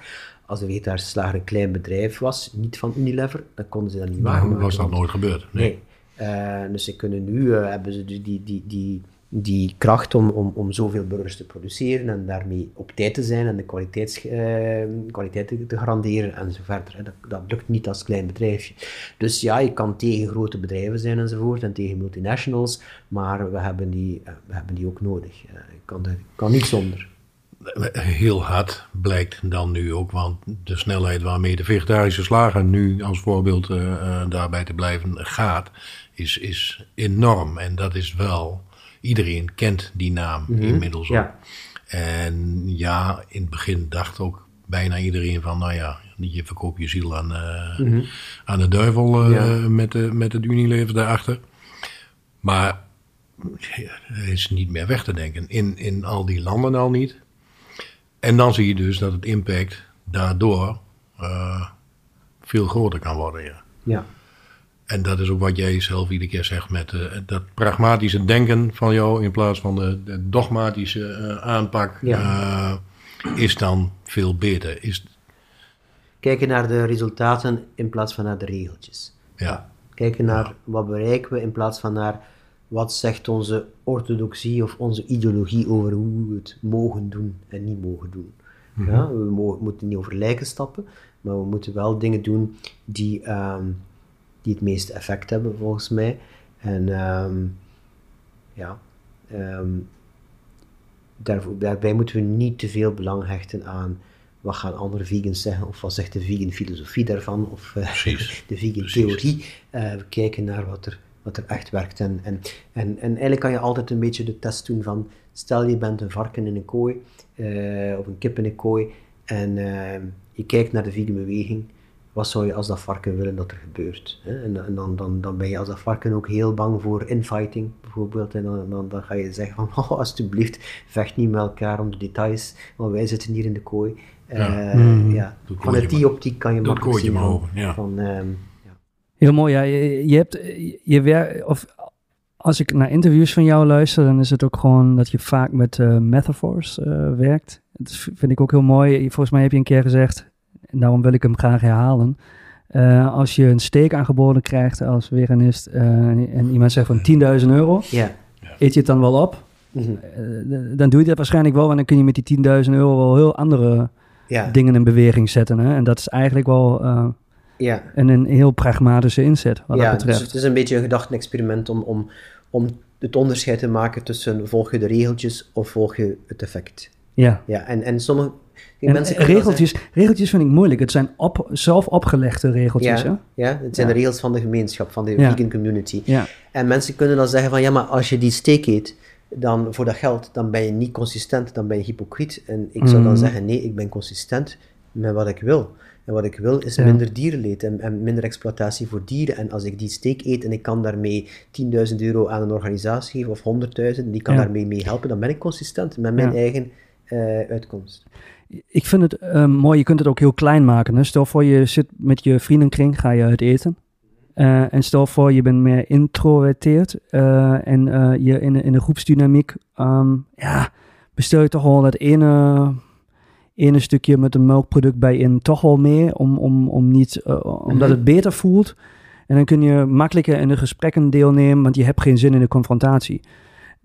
Als de vegetarische slager een klein bedrijf was, niet van Unilever, dan konden ze dat niet Waarom waarmaken. was dat nooit gebeurd? Nee. Nee. Eh, dus ze kunnen nu, eh, hebben ze die, die, die, die, die kracht om, om, om zoveel burgers te produceren en daarmee op tijd te zijn en de kwaliteits, eh, kwaliteit te, garanderen en zo verder. Dat, lukt niet als klein bedrijfje. Dus ja, je kan tegen grote bedrijven zijn enzovoort en tegen multinationals, maar we hebben die, eh, we hebben die ook nodig. Eh, ik kan, kan niet zonder. Heel hard blijkt dan nu ook, want de snelheid waarmee de vegetarische slager nu als voorbeeld eh, eh, daarbij te blijven gaat, is, is enorm. En dat is wel, iedereen kent die naam inmiddels ook. Ja. En ja, in het begin dacht ook bijna iedereen van, nou ja, je verkoopt je ziel aan, eh, aan de duivel eh, Ja. met, de, met het Unilever daarachter. Maar is niet meer weg te denken. In, in al die landen al niet. En dan zie je dus dat het impact daardoor eh, veel groter kan worden. Ja. Ja. En dat is ook wat jij zelf iedere keer zegt met eh, dat pragmatische denken van jou in plaats van de, de dogmatische eh, aanpak. Ja. eh, is dan veel beter. Is, Kijken naar de resultaten in plaats van naar de regeltjes. ja, Kijken naar wat bereiken we in plaats van naar wat zegt onze orthodoxie of onze ideologie over hoe we het mogen doen en niet mogen doen. ja, we mogen, moeten niet over lijken stappen, maar we moeten wel dingen doen die, ehm, die het meeste effect hebben volgens mij. En ehm, ja, ehm, daarbij moeten we niet te veel belang hechten aan wat gaan andere vegans zeggen, of wat zegt de vegan filosofie daarvan, of eh, de vegan Precies. theorie. Eh, we kijken naar wat er, wat er echt werkt. En, en, en, en eigenlijk kan je altijd een beetje de test doen van, stel je bent een varken in een kooi, eh, of een kip in een kooi, en eh, je kijkt naar de vegan beweging, wat zou je als dat varken willen dat er gebeurt? Hè? En, en dan, dan, dan ben je als dat varken ook heel bang voor infighting, bijvoorbeeld. En dan, dan, dan ga je zeggen van, oh, alsjeblieft, vecht niet met elkaar om de details, want wij zitten hier in de kooi. Ja. Eh, het Vanuit die optiek kan je makkelijk kooitje zien maar van, over, ja. van ehm, ja. Heel mooi, ja. Je, je hebt, je wer, of als ik naar interviews van jou luister, dan is het ook gewoon dat je vaak met eh, metaphors eh, werkt. Dat vind ik ook heel mooi. Volgens mij heb je een keer gezegd, en daarom wil ik hem graag herhalen. eh, als je een steek aangeboden krijgt als veganist eh, en iemand zegt van 10.000 euro, Ja. eet je het dan wel op? Mhm. Eh, dan doe je dat waarschijnlijk wel, want dan kun je met die 10.000 euro wel heel andere Ja. dingen in beweging zetten. Hè? En dat is eigenlijk wel ja. een, een heel pragmatische inzet wat ja, dat dus betreft. het is een beetje een gedachtenexperiment om, om, om het onderscheid te maken tussen volg je de regeltjes of volg je het effect. ja. Ja, en, en sommige En mensen dat regeltjes, regeltjes vind ik moeilijk. Het zijn op, zelf opgelegde regeltjes. Ja, ja, het zijn de regels van de gemeenschap, van de vegan community. Hè? Ja. En mensen kunnen dan zeggen van, ja, maar als je die steak eet, dan voor dat geld, dan ben je niet consistent, dan ben je hypocriet. En ik zou dan Mhm. zeggen, nee, ik ben consistent met wat ik wil. En wat ik wil is Ja. minder dierenleed en, en minder exploitatie voor dieren. En als ik die steak eet en ik kan daarmee 10.000 euro aan een organisatie geven, of 100.000, die kan Ja. daarmee mee helpen, dan ben ik consistent met mijn Ja. eigen eh, uitkomst. Ik vind het eh, mooi, je kunt het ook heel klein maken. Hè? Stel voor je zit met je vriendenkring, ga je uit eten. Eh, en stel voor je bent meer introverteerd eh, en eh, je in, in een groepsdynamiek, ehm, ja, bestel je toch wel dat ene, ene stukje met een melkproduct bij in toch wel mee, om, om, om niet, omdat Mhm. het beter voelt. En dan kun je makkelijker in de gesprekken deelnemen, want je hebt geen zin in de confrontatie.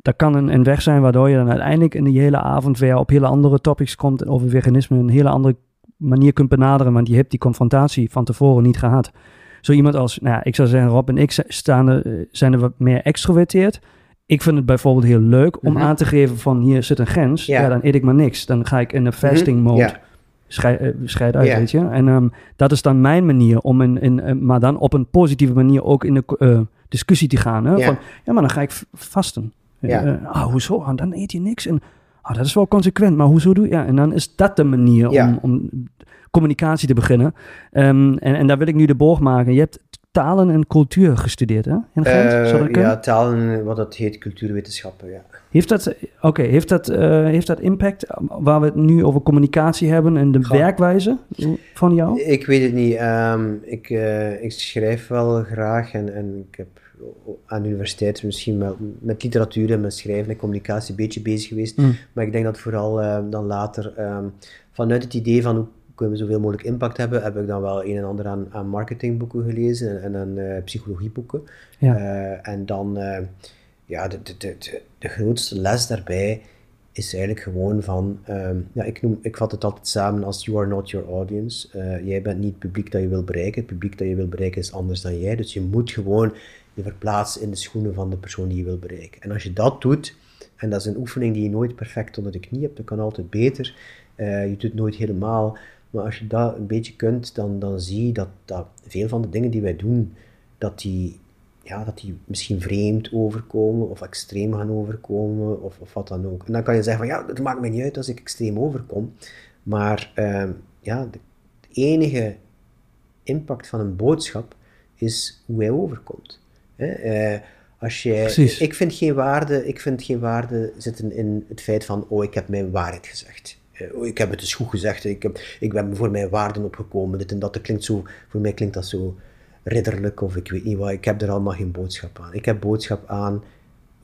Dat kan een, een weg zijn waardoor je dan uiteindelijk in die hele avond weer op hele andere topics komt over veganisme, een hele andere manier kunt benaderen, want je hebt die confrontatie van tevoren niet gehad. Zo iemand als, nou ja, ik zou zeggen, Rob en ik staan er, eh, zijn er wat meer extroverteerd. Ik vind het bijvoorbeeld heel leuk om Mhm. aan te geven van hier zit een grens. Ja. Ja. dan eet ik maar niks. Dan ga ik in de fasting mode. Ja. Scheid, scheid uit, weet je. En ehm, dat is dan mijn manier om in, in, eh, maar dan op een positieve manier ook in de discussie te gaan. Hè? Ja. Van, ja, maar dan ga ik vasten. Ja. Eh, ah, hoezo? Ah, dan eet je niks. En ah, dat is wel consequent, maar hoezo doe je? Ja, en dan is dat de manier Ja. om, om communicatie te beginnen. Ehm, en, en daar wil ik nu de boog maken. Je hebt talen en cultuur gestudeerd, hè? In Gent? Eh, ja, talen, wat dat heet, cultuurwetenschappen, ja. Heeft dat, oké, heeft, dat, eh, heeft dat impact waar we het nu over communicatie hebben en de werkwijze van jou? Ik weet het niet. Ehm, ik, ik schrijf wel graag en, en ik heb aan de universiteit misschien wel met literatuur en met schrijven en communicatie een beetje bezig geweest. Mm. Maar ik denk dat vooral eh, dan later ehm, vanuit het idee van hoe kunnen we zoveel mogelijk impact hebben, heb ik dan wel een en ander aan, aan marketingboeken gelezen en, en aan eh, psychologieboeken. Ja. Eh, en dan, eh, ja, de, de, de, de, grootste les daarbij is eigenlijk gewoon van, ehm, ja, ik, noem, ik vat het altijd samen als you are not your audience. Jij bent niet het publiek dat je wil bereiken. Het publiek dat je wil bereiken is anders dan jij. Dus je moet gewoon je verplaatsen in de schoenen van de persoon die je wil bereiken. En als je dat doet, en dat is een oefening die je nooit perfect onder de knie hebt, dat kan altijd beter. Eh, je doet het nooit helemaal. Maar als je dat een beetje kunt, dan, dan zie je dat, dat veel van de dingen die wij doen, dat die, ja, dat die misschien vreemd overkomen of extreem gaan overkomen of, of wat dan ook. En dan kan je zeggen van ja, het maakt mij niet uit als ik extreem overkom. Maar ehm, ja, de, de enige impact van een boodschap is hoe hij overkomt. Hè? Eh, als Precies. ik, vind geen waarde, ik vind geen waarde zitten in het feit van, oh, ik heb mijn waarheid gezegd. Eh, oh, ik heb het dus goed gezegd, ik, heb, ik ben voor mijn waarden opgekomen, dit en dat. dat klinkt zo, voor mij klinkt dat zo ridderlijk of ik weet niet wat. Ik heb er allemaal geen boodschap aan. Ik heb boodschap aan,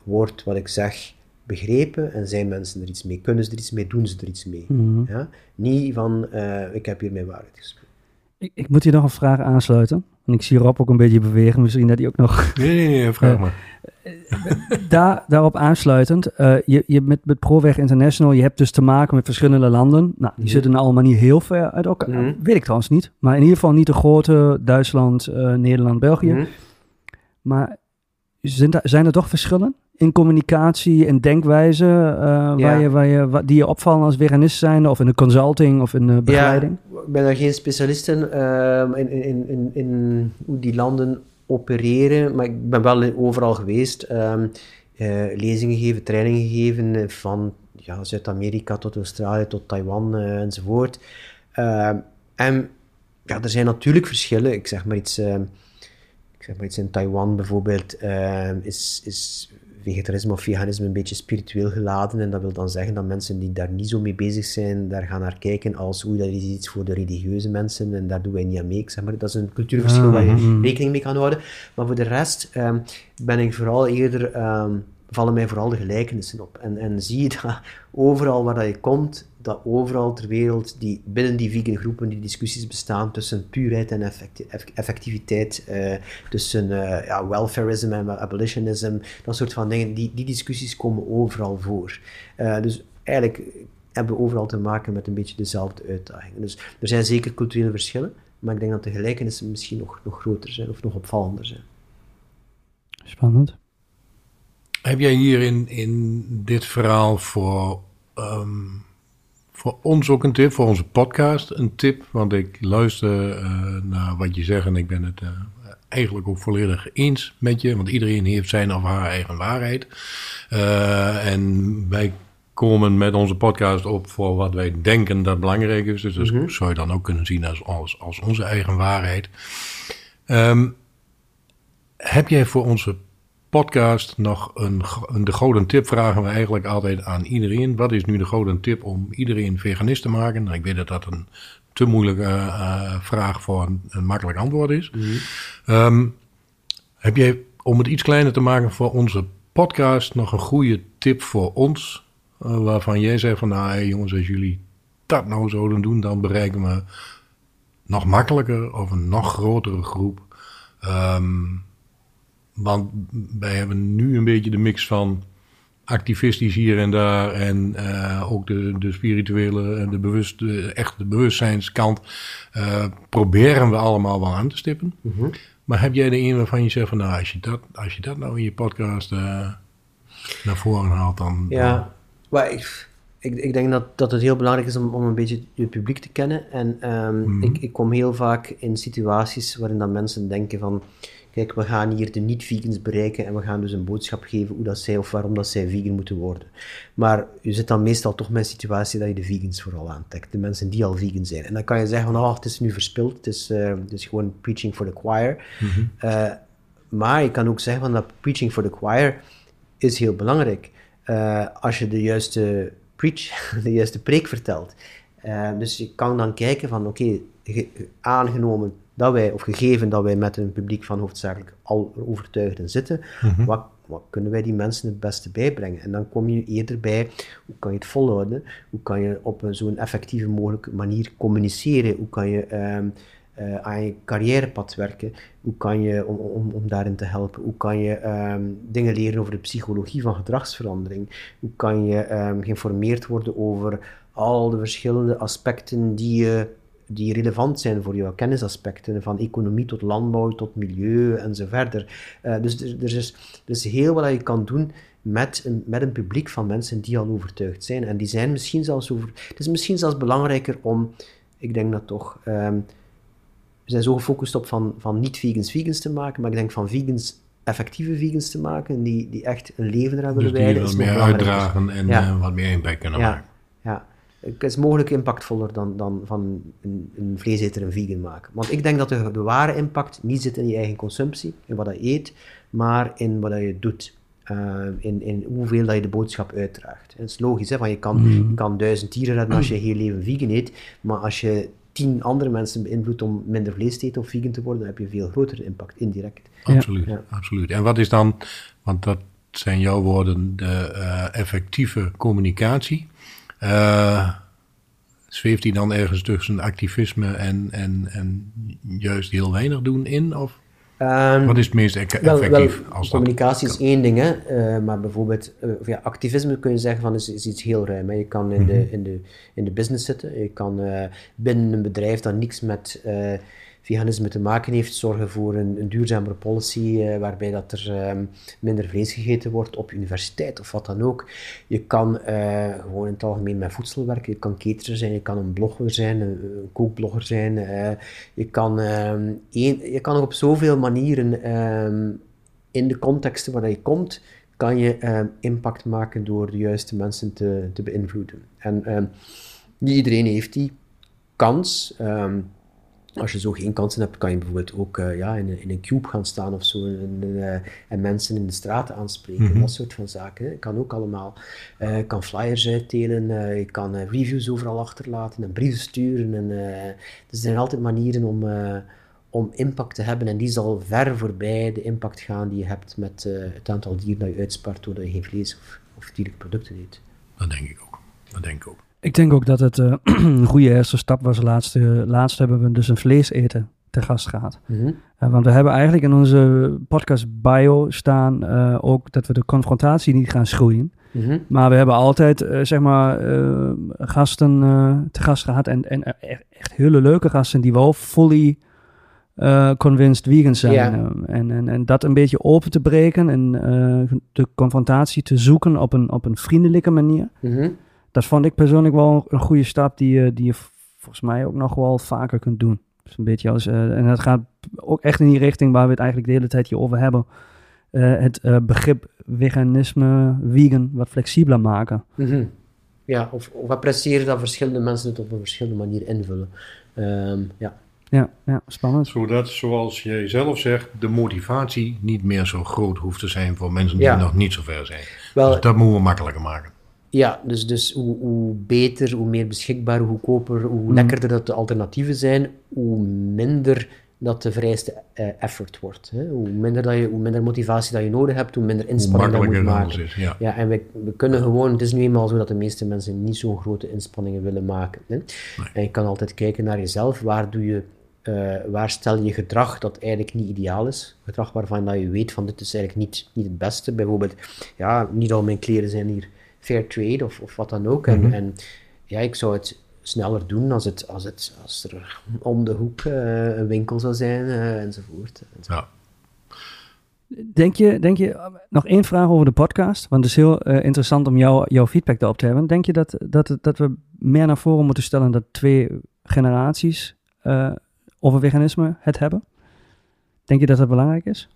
wordt wat ik zeg begrepen en zijn mensen er iets mee? Kunnen ze er iets mee? Doen ze er iets mee? Mhm. Ja? Niet van, eh, ik heb hier mijn waarheid gesproken. Ik, ik moet hier nog een vraag aansluiten. En ik zie Rob ook een beetje bewegen. Misschien dat hij ook nog Nee, nee, nee, vraag Ja. maar. Daar, daarop aansluitend, eh, je, je met, met ProWeg International, je hebt dus te maken met verschillende landen. Nou, die Mhm. zitten allemaal niet heel ver uit elkaar. Mhm. Weet ik trouwens niet. Maar in ieder geval niet de grote Duitsland, eh, Nederland, België. Mhm. Maar zijn, zijn er toch verschillen in communicatie en denkwijze eh, waar je, waar je, die je opvallen als veganist zijn, of in de consulting of in de begeleiding? Ja, ik ben daar geen specialist in, ehm, in, in, in, in hoe die landen opereren, maar ik ben wel overal geweest. ehm, eh, lezingen gegeven, trainingen gegeven, van ja, Zuid-Amerika tot Australië tot Taiwan eh, enzovoort. Ehm, en ja, er zijn natuurlijk verschillen. Ik zeg maar iets, ehm, zeg maar iets in Taiwan bijvoorbeeld, ehm, is, is vegetarisme of veganisme een beetje spiritueel geladen. En dat wil dan zeggen dat mensen die daar niet zo mee bezig zijn, daar gaan naar kijken als oei, dat is iets voor de religieuze mensen en daar doen wij niet aan mee. Ik zeg maar, dat is een cultuurverschil waar je Mhm. rekening mee kan houden. Maar voor de rest ehm, ben ik vooral eerder, ehm, vallen mij vooral de gelijkenissen op. En, en zie je dat overal waar dat je komt, dat overal ter wereld, die, binnen die vegan groepen, die discussies bestaan tussen puurheid en effecti- eff- effectiviteit, eh, tussen eh, ja, welfareism en abolitionism, dat soort van dingen, die, die discussies komen overal voor. Eh, dus eigenlijk hebben we overal te maken met een beetje dezelfde uitdagingen. Dus er zijn zeker culturele verschillen, maar ik denk dat de gelijkenissen misschien nog, nog groter zijn of nog opvallender zijn. Spannend. Heb jij hier in, in dit verhaal voor, ehm, voor ons ook een tip, voor onze podcast een tip? Want ik luister eh, naar wat je zegt en ik ben het eh, eigenlijk ook volledig eens met je. Want iedereen heeft zijn of haar eigen waarheid. Eh, en wij komen met onze podcast op voor wat wij denken dat belangrijk is. Dus dat zou je dan ook kunnen zien als, als, als onze eigen waarheid. Ehm, heb jij voor onze podcast nog een, een de gouden tip vragen we eigenlijk altijd aan iedereen. Wat is nu de gouden tip om iedereen veganist te maken? Nou, ik weet dat dat een te moeilijke eh, vraag voor een, een makkelijk antwoord is. Ehm, heb jij, om het iets kleiner te maken voor onze podcast, nog een goede tip voor ons? eh, waarvan jij zegt van, nou hey, jongens, als jullie dat nou zouden doen, dan bereiken we nog makkelijker of een nog grotere groep. Ehm, want wij hebben nu een beetje de mix van activistisch hier en daar. En uh, ook de, de spirituele en de, bewust, de echte bewustzijnskant uh, proberen we allemaal wel aan te stippen. Mm -hmm. Maar heb jij de een waarvan je zegt van nou, als je dat, als je dat nou in je podcast uh, naar voren haalt, dan. Ja, maar ik, ik, ik, denk dat, dat het heel belangrijk is om, om een beetje je publiek te kennen. En um, mm -hmm. ik, ik kom heel vaak in situaties waarin dat mensen denken van kijk, we gaan hier de niet-vegans bereiken en we gaan dus een boodschap geven hoe dat zij of waarom dat zij vegan moeten worden. Maar je zit dan meestal toch met een situatie dat je de vegans vooral aantrekt, de mensen die al vegan zijn. En dan kan je zeggen van, oh, het is nu verspild, het is, uh, het is gewoon preaching for the choir. Mm -hmm. uh, maar je kan ook zeggen van dat preaching for the choir is heel belangrijk. Uh, als je de juiste preach, de juiste preek vertelt. dus je kan dan kijken van, oké, okay, aangenomen dat wij, of gegeven dat wij met een publiek van hoofdzakelijk al overtuigden zitten, mm -hmm. wat, wat, kunnen wij die mensen het beste bijbrengen? En dan kom je eerder bij, hoe kan je het volhouden? Hoe kan je op een zo'n effectieve mogelijke manier communiceren? Hoe kan je um, uh, aan je carrièrepad werken? Hoe kan je, om, om, om daarin te helpen, hoe kan je um, dingen leren over de psychologie van gedragsverandering? Hoe kan je um, geïnformeerd worden over al de verschillende aspecten die je die relevant zijn voor jouw kennisaspecten, van economie tot landbouw, tot milieu en zo verder. Uh, dus er, er, is, er is heel wat je kan doen met een, met een publiek van mensen die al overtuigd zijn. En die zijn misschien zelfs over... Het is misschien zelfs belangrijker om, ik denk dat toch... Um, we zijn zo gefocust op van, van niet-vegans vegans te maken, maar ik denk van vegans effectieve vegans te maken, die, die echt een leven eraan willen dus wijden. Die wat meer uitdragen en ja. uh, wat meer impact kunnen ja. maken. Het is mogelijk impactvoller dan, dan van een, een vleeseter een vegan maken. Want ik denk dat de, de ware impact niet zit in je eigen consumptie, in wat je eet, maar in wat je doet. Uh, in, in hoeveel dat je de boodschap uitdraagt. En het is logisch, hè, want je kan, mm. je kan duizend dieren redden als je heel leven vegan eet, maar als je tien andere mensen beïnvloedt om minder vlees te eten of vegan te worden, dan heb je veel grotere impact, indirect. Absoluut, ja. absoluut. En wat is dan, want dat zijn jouw woorden, de uh, effectieve communicatie. Uh, zweeft hij dan ergens tussen activisme en, en, en juist heel weinig doen in? Of um, wat is het meest effectief? Wel, wel, als communicatie is één ding, hè, uh, maar bijvoorbeeld uh, ja, activisme kun je zeggen van is, is iets heel ruim. Hè. Je kan in, mm -hmm. de, in, de, in de business zitten, je kan binnen een bedrijf dat niks met veganisme te maken heeft, zorgen voor een, duurzamere policy uh, waarbij dat er um, minder vlees gegeten wordt op universiteit of wat dan ook. Je kan uh, gewoon in het algemeen met voedsel werken, je kan caterer zijn, je kan een blogger zijn, een, een kookblogger zijn, uh, je, kan, een, je kan op zoveel manieren um, in de contexten waar je komt, kan je impact maken door de juiste mensen te, te beïnvloeden. En niet iedereen heeft die kans. Als je zo geen kansen hebt, kan je bijvoorbeeld ook uh, ja, in, een, in een cube gaan staan of zo en, uh, en mensen in de straten aanspreken, mm -hmm. dat soort van zaken. Kan ook allemaal. Uh, kan flyers uitdelen, je kan reviews overal achterlaten en brieven sturen. En, er zijn altijd manieren om, om impact te hebben en die zal ver voorbij de impact gaan die je hebt met het aantal dieren dat je uitspart doordat je geen vlees of, of dierlijke producten eet. Dat denk ik ook. Dat denk ik ook. Ik denk ook dat het uh, een goede eerste stap was. Laatst, laatst hebben we dus een vlees eten te gast gehad. Mm -hmm. uh, want we hebben eigenlijk in onze podcast bio staan uh, ook dat we de confrontatie niet gaan schroeien. Mm -hmm. Maar we hebben altijd, zeg maar, gasten te gast gehad. En, en echt hele leuke gasten die wel fully convinced vegan zijn. En, en, en dat een beetje open te breken en de confrontatie te zoeken op een, op een vriendelijke manier. Mm -hmm dat vond ik persoonlijk wel een goede stap die, je, die je volgens mij ook nog wel vaker kunt doen. Dus een beetje als, uh, en dat gaat ook echt in die richting waar we het eigenlijk de hele tijd hier over hebben. Uh, het uh, begrip veganisme, vegan, wat flexibeler maken. Mm -hmm. Ja, of, of appreciëren dat verschillende mensen het op een verschillende manier invullen. Um, ja. Ja, ja, spannend. Zodat, zoals jij zelf zegt, de motivatie niet meer zo groot hoeft te zijn voor mensen die Ja. nog niet zo ver zijn. Wel, dus dat moeten we makkelijker maken. Ja, dus, dus hoe, hoe beter, hoe meer beschikbaar, hoe goedkoper, hoe Mm. lekkerder dat de alternatieven zijn, hoe minder dat de vereiste eh, effort wordt. Hè? Hoe, minder dat je, hoe minder motivatie dat je nodig hebt, hoe minder Hoe inspanning dat je moet maken. is. Ja. Ja, en we, we kunnen gewoon, het is nu eenmaal zo dat de meeste mensen niet zo'n grote inspanningen willen maken. Hè? En je kan altijd kijken naar jezelf, waar doe je eh, waar stel je gedrag dat eigenlijk niet ideaal is. Gedrag waarvan dat je weet van dit is eigenlijk niet, niet het beste. Bijvoorbeeld, ja, niet al mijn kleren zijn hier fair trade of, of wat dan ook. en, en ja, ik zou het sneller doen als, het, als, het, als er om de hoek eh, een winkel zou zijn uh, enzovoort. Ja. Denk je, denk je, nog één vraag over de podcast, want het is heel uh, interessant om jou, jouw feedback daarop te hebben. Denk je dat, dat, dat we meer naar voren moeten stellen dat twee generaties over veganisme het hebben? Denk je dat dat belangrijk is?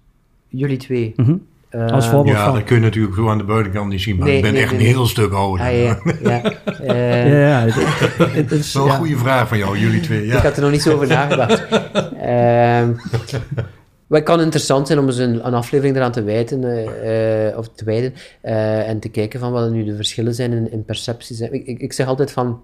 Jullie twee? Mm -hmm. Uh, Als voorbeeld ja, van. dat kun je natuurlijk zo aan de buitenkant niet zien, maar Nee, ik ben nee, echt nee, een nee. heel stuk ouder. Ah, ja, ja. Eh, Ja, het, is, Dat is wel ja. een goede vraag van jou, jullie twee. Ik Ja. had er nog niet zo over nagedacht. Ehm maar het kan interessant zijn om eens een, een aflevering eraan te wijten, eh, eh, of te wijden, eh, en te kijken van wat nu de verschillen zijn in, in percepties. Ik, ik, ik zeg altijd van,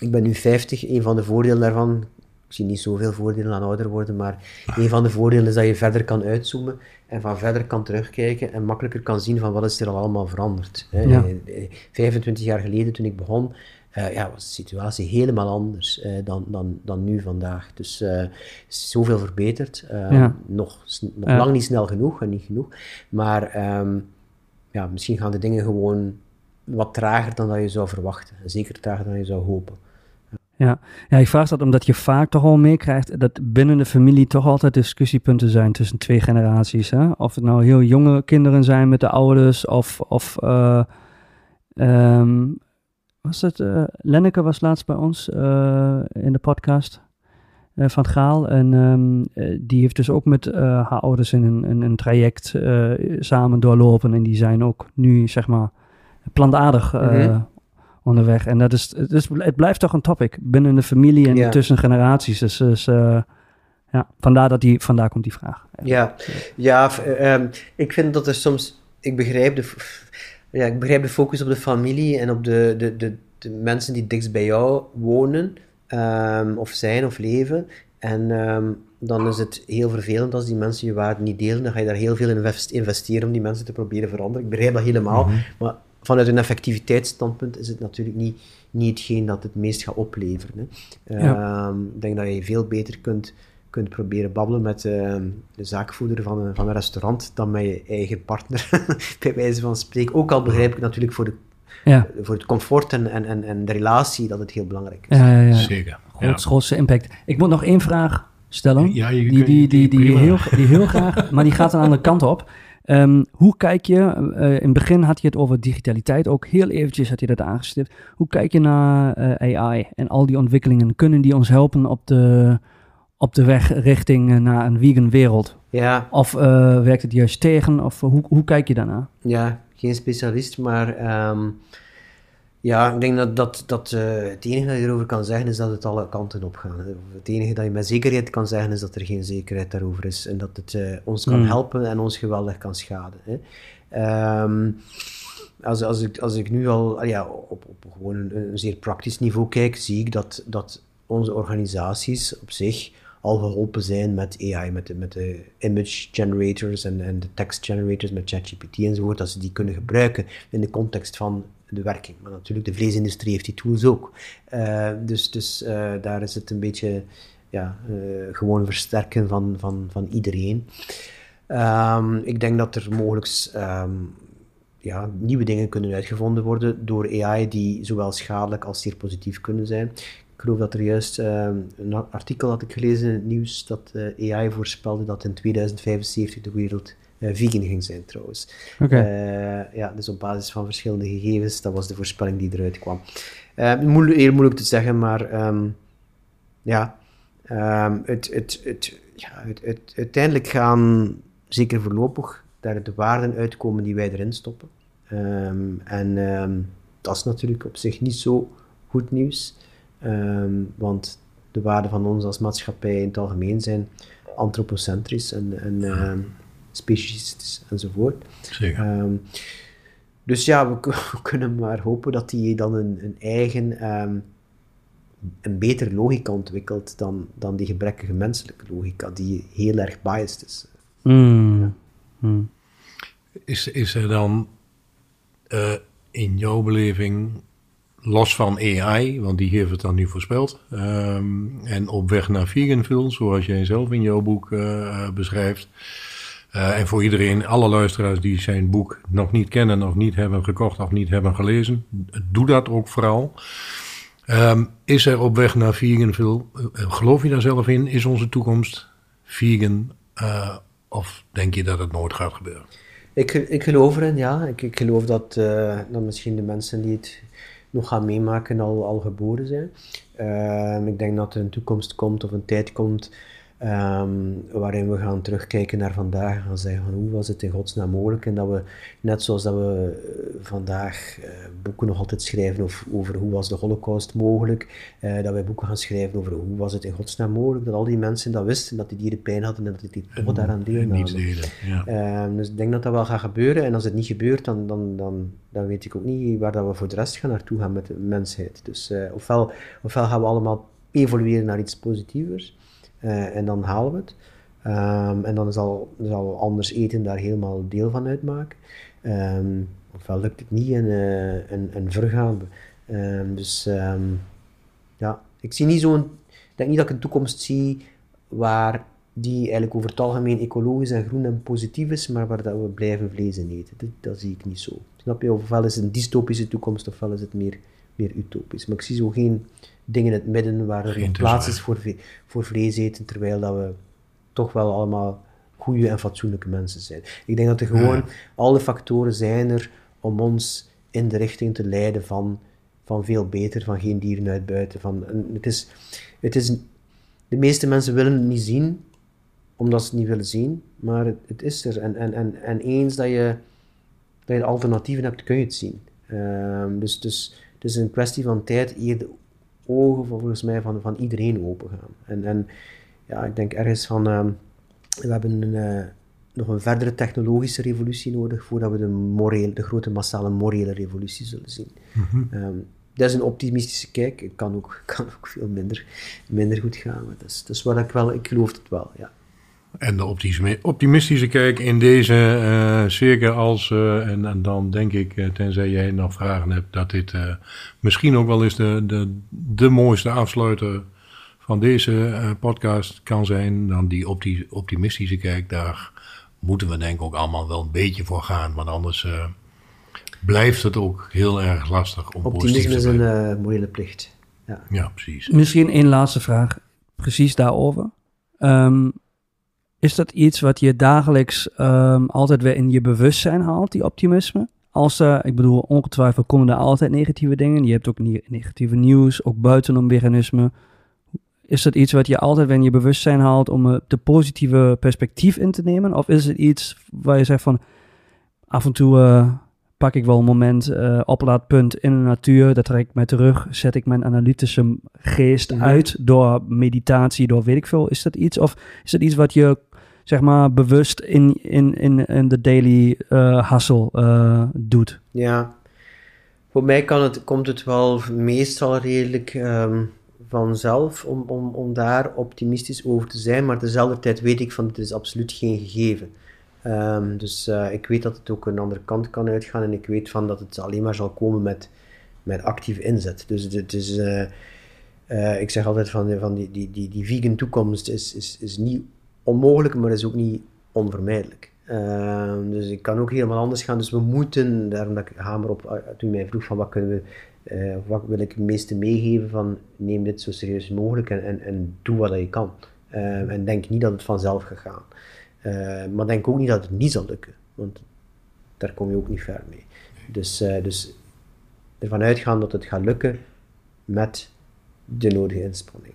ik ben nu 50, een van de voordelen daarvan, ik zie niet zoveel voordelen aan ouder worden, maar een van de voordelen is dat je verder kan uitzoomen en van verder kan terugkijken en makkelijker kan zien van wat is er al allemaal veranderd. Hè. Ja. Eh, 25 jaar geleden, toen ik begon, eh, ja, was de situatie helemaal anders eh, dan, dan, dan nu vandaag. Dus is zoveel verbeterd. Ja. Nog, lang niet snel genoeg en niet genoeg. Maar ehm, ja, misschien gaan de dingen gewoon wat trager dan dat je zou verwachten. En Zeker trager dan je zou hopen. Ja. ja, ik vraag dat omdat je vaak toch al meekrijgt dat binnen de familie toch altijd discussiepunten zijn tussen twee generaties. Hè? Of het nou heel jonge kinderen zijn met de ouders, of, of eh, ehm, was het, eh, Lenneke was laatst bij ons eh, in de podcast van Gaal. En ehm, eh, die heeft dus ook met haar ouders in een, een, een traject samen doorlopen. En die zijn ook nu, zeg maar, plantaardig Mhm. Onderweg. En dat is, het, is, het blijft toch een topic binnen de familie en Ja. tussen generaties. Dus, dus eh, ja, vandaar, dat die, vandaar komt die vraag. Ja, ja eh, ehm, ik vind dat er soms... Ik begrijp de, ja, ik begrijp de focus op de familie en op de, de, de, de mensen die dichtst bij jou wonen, ehm, of zijn of leven. En ehm, dan is het heel vervelend als die mensen je waarde niet delen. Dan ga je daar heel veel in invest- investeren om die mensen te proberen veranderen. Ik begrijp dat helemaal. Maar vanuit een effectiviteitsstandpunt is het natuurlijk niet, niet hetgeen dat het meest gaat opleveren. Hè. Ja. Ehm, ik denk dat je veel beter kunt, kunt proberen babbelen met ehm, de zaakvoerder van een, van een restaurant dan met je eigen partner, bij wijze van spreken. Ook al begrijp ik natuurlijk voor, de, Ja, voor het comfort en, en, en, en de relatie dat het heel belangrijk is. ja, ja, ja. Zeker. Ja. Groot, grootste impact. Ik moet nog één vraag stellen. Ja, je die, kunt- die, die, die, heel, die heel graag, maar die gaat een andere kant op. Ehm, hoe kijk je, eh, in het begin had je het over digitaliteit, ook heel eventjes had je dat aangestipt. Hoe kijk je naar eh, AI en al die ontwikkelingen? Kunnen die ons helpen op de, op de weg richting eh, naar een vegan wereld? Ja, Of werkt het juist tegen? Of hoe, hoe kijk je daarnaar? ja, geen specialist, maar ehm, ja, ik denk dat, dat, dat eh, het enige dat je erover kan zeggen is dat het alle kanten op gaat. Het enige dat je met zekerheid kan zeggen is dat er geen zekerheid daarover is en dat het eh, ons kan Hmm. helpen en ons geweldig kan schaden. Hè. Ehm, als, als, ik, als ik nu al ja, op, op gewoon een, een zeer praktisch niveau kijk, zie ik dat, dat onze organisaties op zich al geholpen zijn met AI, met de, met de image generators en, en de text generators met ChatGPT enzovoort, dat ze die kunnen gebruiken in de context van de werking. Maar natuurlijk, de vleesindustrie heeft die tools ook. Eh, dus dus eh, daar is het een beetje ja, eh, gewoon versterken van, van, van iedereen. Ehm, ik denk dat er mogelijk ehm, ja, nieuwe dingen kunnen uitgevonden worden door AI die zowel schadelijk als zeer positief kunnen zijn. Ik geloof dat er juist ehm, een artikel had ik gelezen in het nieuws dat AI voorspelde dat in 2075 de wereld vegan ging zijn trouwens. Eh, ja, dus op basis van verschillende gegevens, dat was de voorspelling die eruit kwam. Eh, moeilijk, heel moeilijk te zeggen, maar ehm, ja, ehm, het, het, het, ja het, het, uiteindelijk gaan, zeker voorlopig, daar de waarden uitkomen die wij erin stoppen. Ehm, en dat is natuurlijk op zich niet zo goed nieuws, want de waarden van ons als maatschappij in het algemeen zijn antropocentrisch en, en specialistisch enzovoort. Zeker. Ehm, dus ja, we, kunnen maar hopen dat hij dan een, een eigen, ehm, een betere logica ontwikkelt dan, dan die gebrekkige menselijke logica, die heel erg biased is. Mm. Mm. Is, is er dan eh, in jouw beleving los van AI, want die heeft het dan nu voorspeld. Ehm, en op weg naar Veganville, zoals jij zelf in jouw boek uh, beschrijft. Uh, en voor iedereen, alle luisteraars die zijn boek nog niet kennen of niet hebben gekocht of niet hebben gelezen, doe dat ook vooral. Um, is er op weg naar Veganville, geloof je daar zelf in? Is onze toekomst vegan? Uh, of denk je dat het nooit gaat gebeuren? Ik, ik geloof erin, ja. Ik, ik geloof dat, uh, dat misschien de mensen die het nog gaan meemaken al, al geboren zijn. Uh, ik denk dat er een toekomst komt of een tijd komt Um, waarin we gaan terugkijken naar vandaag en gaan zeggen van hoe was het in godsnaam mogelijk en dat we, net zoals dat we uh, vandaag uh, boeken nog altijd schrijven over, over, hoe was de holocaust mogelijk, uh, dat wij boeken gaan schrijven over hoe was het in godsnaam mogelijk, dat al die mensen dat wisten, dat die dieren pijn hadden en dat die toch daaraan deelnamen. Ja. um, dus ik denk dat dat wel gaat gebeuren en als het niet gebeurt, dan, dan, dan, dan weet ik ook niet waar dat we voor de rest gaan naartoe gaan met de mensheid. Dus ofwel, ofwel gaan we allemaal evolueren naar iets positievers, uh, en dan halen we het. Um, en dan zal, zal anders eten daar helemaal deel van uitmaken. Um, ofwel lukt het niet en, uh, en, en vergaan we. Um, dus ja, ik zie niet zo'n. Ik denk niet dat ik een toekomst zie waar die eigenlijk over het algemeen ecologisch en groen en positief is, maar waar dat we blijven vlees eten. Dat, dat zie ik niet zo. Snap je? Ofwel is het een dystopische toekomst, ofwel is het meer, meer utopisch. Maar ik zie zo geen dingen in het midden waar er Geen plaats is voor, voor vlees eten, terwijl dat we toch wel allemaal goede en fatsoenlijke mensen zijn. Ik denk dat er gewoon ja. alle factoren zijn er om ons in de richting te leiden van, van veel beter, van geen dieren uitbuiten. Van, het is, het is, de meeste mensen willen het niet zien, omdat ze het niet willen zien, maar het, het is er. En, en, en, en eens dat je, dat je alternatieven hebt, kun je het zien. Um, dus, dus het is een kwestie van tijd, eer de ogen volgens mij van, van iedereen open gaan. En, en ja, ik denk ergens van, uh, we hebben een, uh, nog een verdere technologische revolutie nodig voordat we de, morele, de grote massale morele revolutie zullen zien. Mm -hmm. um, dat is een optimistische kijk. Het kan ook, kan ook veel minder, minder goed gaan. Maar dat is, dat is wat ik wel, ik geloof het wel, ja. En de optimistische kijk in deze uh, zeker als, uh, en, en, dan denk ik, uh, tenzij jij nog vragen hebt, dat dit misschien ook wel eens de, de, de mooiste afsluiter van deze podcast kan zijn. Dan die opti optimistische kijk, daar moeten we denk ik ook allemaal wel een beetje voor gaan. Want anders blijft het ook heel erg lastig om Optimisme is een morele plicht. Ja. ja, precies. Misschien één laatste vraag, precies daarover. Um, is dat iets wat je dagelijks um, altijd weer in je bewustzijn haalt, die optimisme? Als er, ik bedoel, ongetwijfeld komen er altijd negatieve dingen. Je hebt ook negatieve nieuws, ook buitenom veganisme. Is dat iets wat je altijd weer in je bewustzijn haalt om de positieve perspectief in te nemen? Of is het iets waar je zegt van, af en toe uh, pak ik wel een moment, uh, oplaadpunt in de natuur, dat trek ik mij terug, zet ik mijn analytische geest mm-hmm. uit door meditatie, door weet ik veel. Is dat iets? Of is dat iets wat je zeg maar, bewust in, in, in, in de daily uh, hustle uh, doet? Ja, voor mij kan het, komt het wel meestal redelijk um, vanzelf om, om, om daar optimistisch over te zijn, maar tezelfde tijd weet ik van het is absoluut geen gegeven. Um, dus uh, ik weet dat het ook een andere kant kan uitgaan en ik weet van dat het alleen maar zal komen met, met actief inzet. Dus het is, ik zeg altijd van, van die, die, die, die vegan toekomst is, is, is niet onmogelijk, maar is ook niet onvermijdelijk. Uh, dus ik kan ook helemaal anders gaan. Dus we moeten, daarom dat ik hamer op, eh, toen mij vroeg van wat kunnen we, uh, wat wil ik het meeste meegeven van neem dit zo serieus mogelijk en, en, en doe wat je kan. Uh, en denk niet dat het vanzelf gaat gaan. maar denk ook niet dat het niet zal lukken, want daar kom je ook niet ver mee. Dus, dus ervan uitgaan dat het gaat lukken met de nodige inspanning.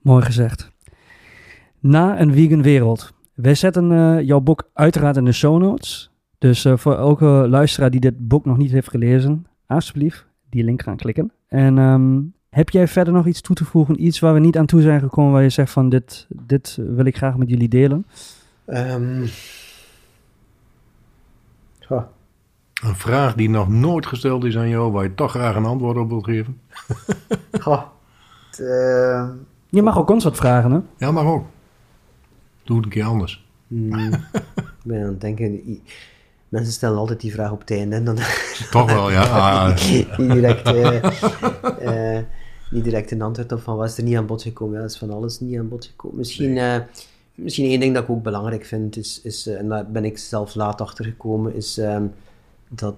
Mooi gezegd. Na een vegan wereld. Wij zetten uh, jouw boek uiteraard in de show notes. Dus uh, voor elke luisteraar die dit boek nog niet heeft gelezen, alsjeblieft die link gaan klikken. En um, heb jij verder nog iets toe te voegen? Iets waar we niet aan toe zijn gekomen, waar je zegt van dit, dit wil ik graag met jullie delen? Um, oh. Een vraag die nog nooit gesteld is aan jou, waar je toch graag een antwoord op wilt geven? uh, je mag ook ons wat vragen, hè? Ja, mag ook. Doe het een keer anders. Hmm, ik ben aan het denken. mensen stellen altijd die vraag op het einde. En dan, Toch wel, ja. Ah, niet, direct, eh, eh, niet direct een antwoord op van wat is er niet aan bod gekomen. Ja, is van alles niet aan bod gekomen. Misschien, eh, misschien één ding dat ik ook belangrijk vind, is, is en daar ben ik zelf laat achter gekomen, is ehm, dat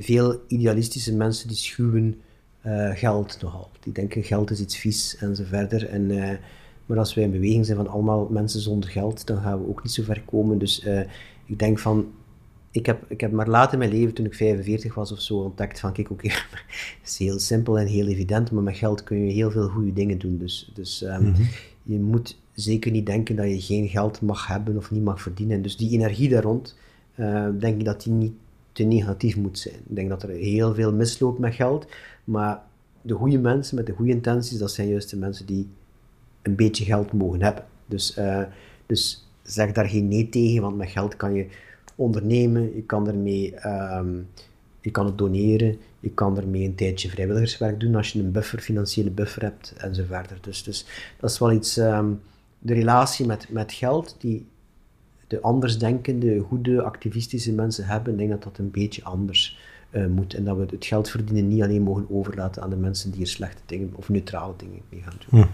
veel idealistische mensen die schuwen geld nogal. Die denken geld is iets vies en zo verder. En, maar als wij in beweging zijn van allemaal mensen zonder geld, dan gaan we ook niet zo ver komen. Dus eh, ik denk van, ik heb, ik heb maar laat in mijn leven, toen ik 45 was of zo, ontdekt van, kijk, oké, het is heel simpel en heel evident, maar met geld kun je heel veel goede dingen doen. Dus, dus ehm, je moet zeker niet denken dat je geen geld mag hebben of niet mag verdienen. Dus die energie daar rond, eh, denk ik dat die niet te negatief moet zijn. Ik denk dat er heel veel misloopt met geld, maar de goede mensen met de goede intenties, dat zijn juist de mensen die een beetje geld mogen hebben. Dus, eh, dus zeg daar geen nee tegen, want met geld kan je ondernemen, je kan ermee, ehm, je kan het doneren, je kan ermee een tijdje vrijwilligerswerk doen als je een buffer, financiële buffer hebt en zo verder. Dus, dus dat is wel iets, ehm, de relatie met, met geld die de andersdenkende, goede, activistische mensen hebben, ik denk dat dat een beetje anders eh, moet. En dat we het geld verdienen niet alleen mogen overlaten aan de mensen die er slechte dingen of neutrale dingen mee gaan doen.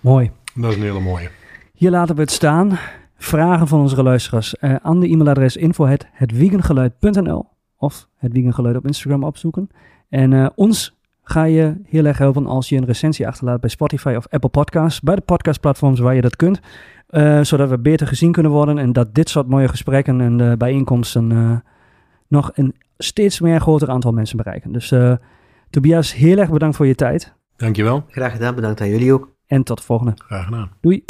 Mooi. dat is een hele mooie. Hier laten we het staan. Vragen van onze luisteraars eh, aan de e-mailadres info.hetwiegengeluid.nl of het Wiegengeluid op Instagram opzoeken. En eh, ons ga je heel erg helpen als je een recensie achterlaat bij Spotify of Apple Podcasts, bij de podcastplatforms waar je dat kunt, eh, zodat we beter gezien kunnen worden en dat dit soort mooie gesprekken en eh, bijeenkomsten eh, nog een steeds meer groter aantal mensen bereiken. Dus eh, Tobias, heel erg bedankt voor je tijd Dankjewel. Graag gedaan, bedankt aan jullie ook. En tot de volgende. Graag gedaan. Doei!